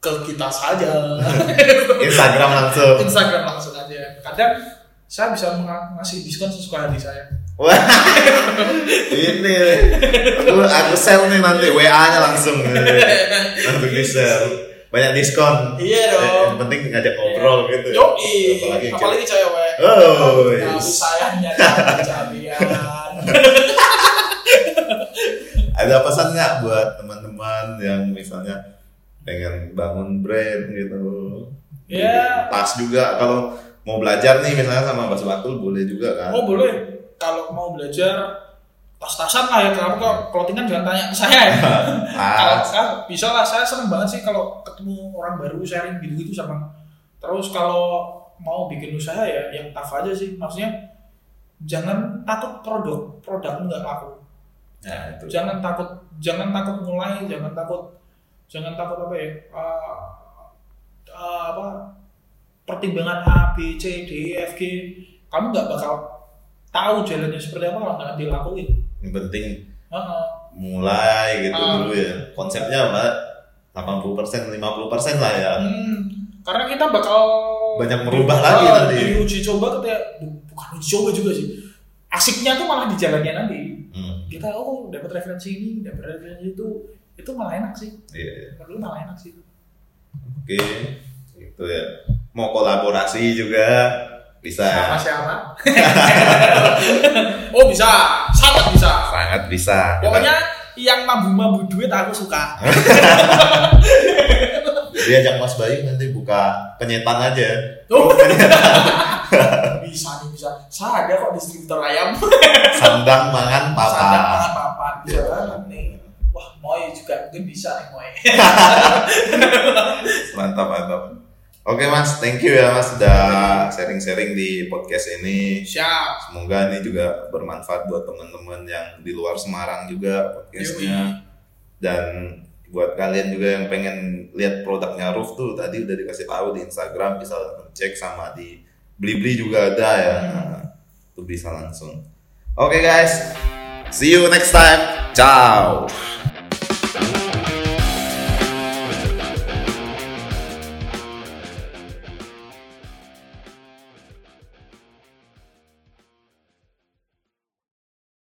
ke kita saja. Instagram langsung. Instagram langsung aja. Kadang saya bisa ngasih diskon sesuka hati saya. Wah, ini. Aku, aku sell nih nanti WA-nya langsung langsung. Di banyak diskon. iya Eh, dong Yang penting ngajak ngobrol gitu. Yo, Apalagi apalagi cewek. Oh, Tapi sayangnya. Ada pesan nggak buat teman-teman yang misalnya pengen bangun brand gitu? Ya. Pas juga kalau mau belajar nih misalnya sama Mas Batul boleh juga kan? Oh boleh. Kalau mau belajar tas-tasan lah ya. Kamu kok clothingan jangan tanya ke saya ya. kalau saya bisa lah. Saya seneng banget sih kalau ketemu orang baru sharing gitu-gitu sama. Terus kalau mau bikin usaha ya yang tough aja sih. Maksudnya jangan takut produk produk nggak laku. Nah, itu. jangan takut jangan takut mulai jangan takut jangan takut apa ya uh, uh, apa pertimbangan A B C D E F G kamu nggak bakal tahu jalannya seperti apa kalau nggak dilakuin Yang penting Heeh. mulai gitu Ah. dulu ya. Konsepnya apa? 80% 50% lah ya. Hmm, karena kita bakal Banyak merubah lagi uh, nanti. di uji coba ketika bukan uji coba juga sih asiknya tuh malah di jalannya nanti Hmm. kita oh dapat referensi ini dapat referensi itu itu malah enak sih Iya. menurut lu malah enak sih Oke. Gitu ya. Mau kolaborasi juga bisa. sama siapa oh bisa sangat bisa Sangat bisa. pokoknya yang mambu-mambu duit aku suka Dia ajak Mas Bayu nanti buka penyetan aja. oh bisa nih bisa saya ada kok distributor ayam Sandang mangan papa. Sadar banget papan bisa Iya. banget nih wah moy juga mungkin bisa nih moy Mantap mantap. Oke Mas, thank you ya Mas sudah sharing-sharing di podcast ini. siap Semoga ini juga bermanfaat buat teman-teman yang di luar Semarang juga podcastnya. Dan buat kalian juga yang pengen lihat produknya Roof tuh tadi udah dikasih tahu di Instagram bisa cek sama di Blibli juga ada ya. Tuh bisa langsung. Oke guys, see you next time. Ciao.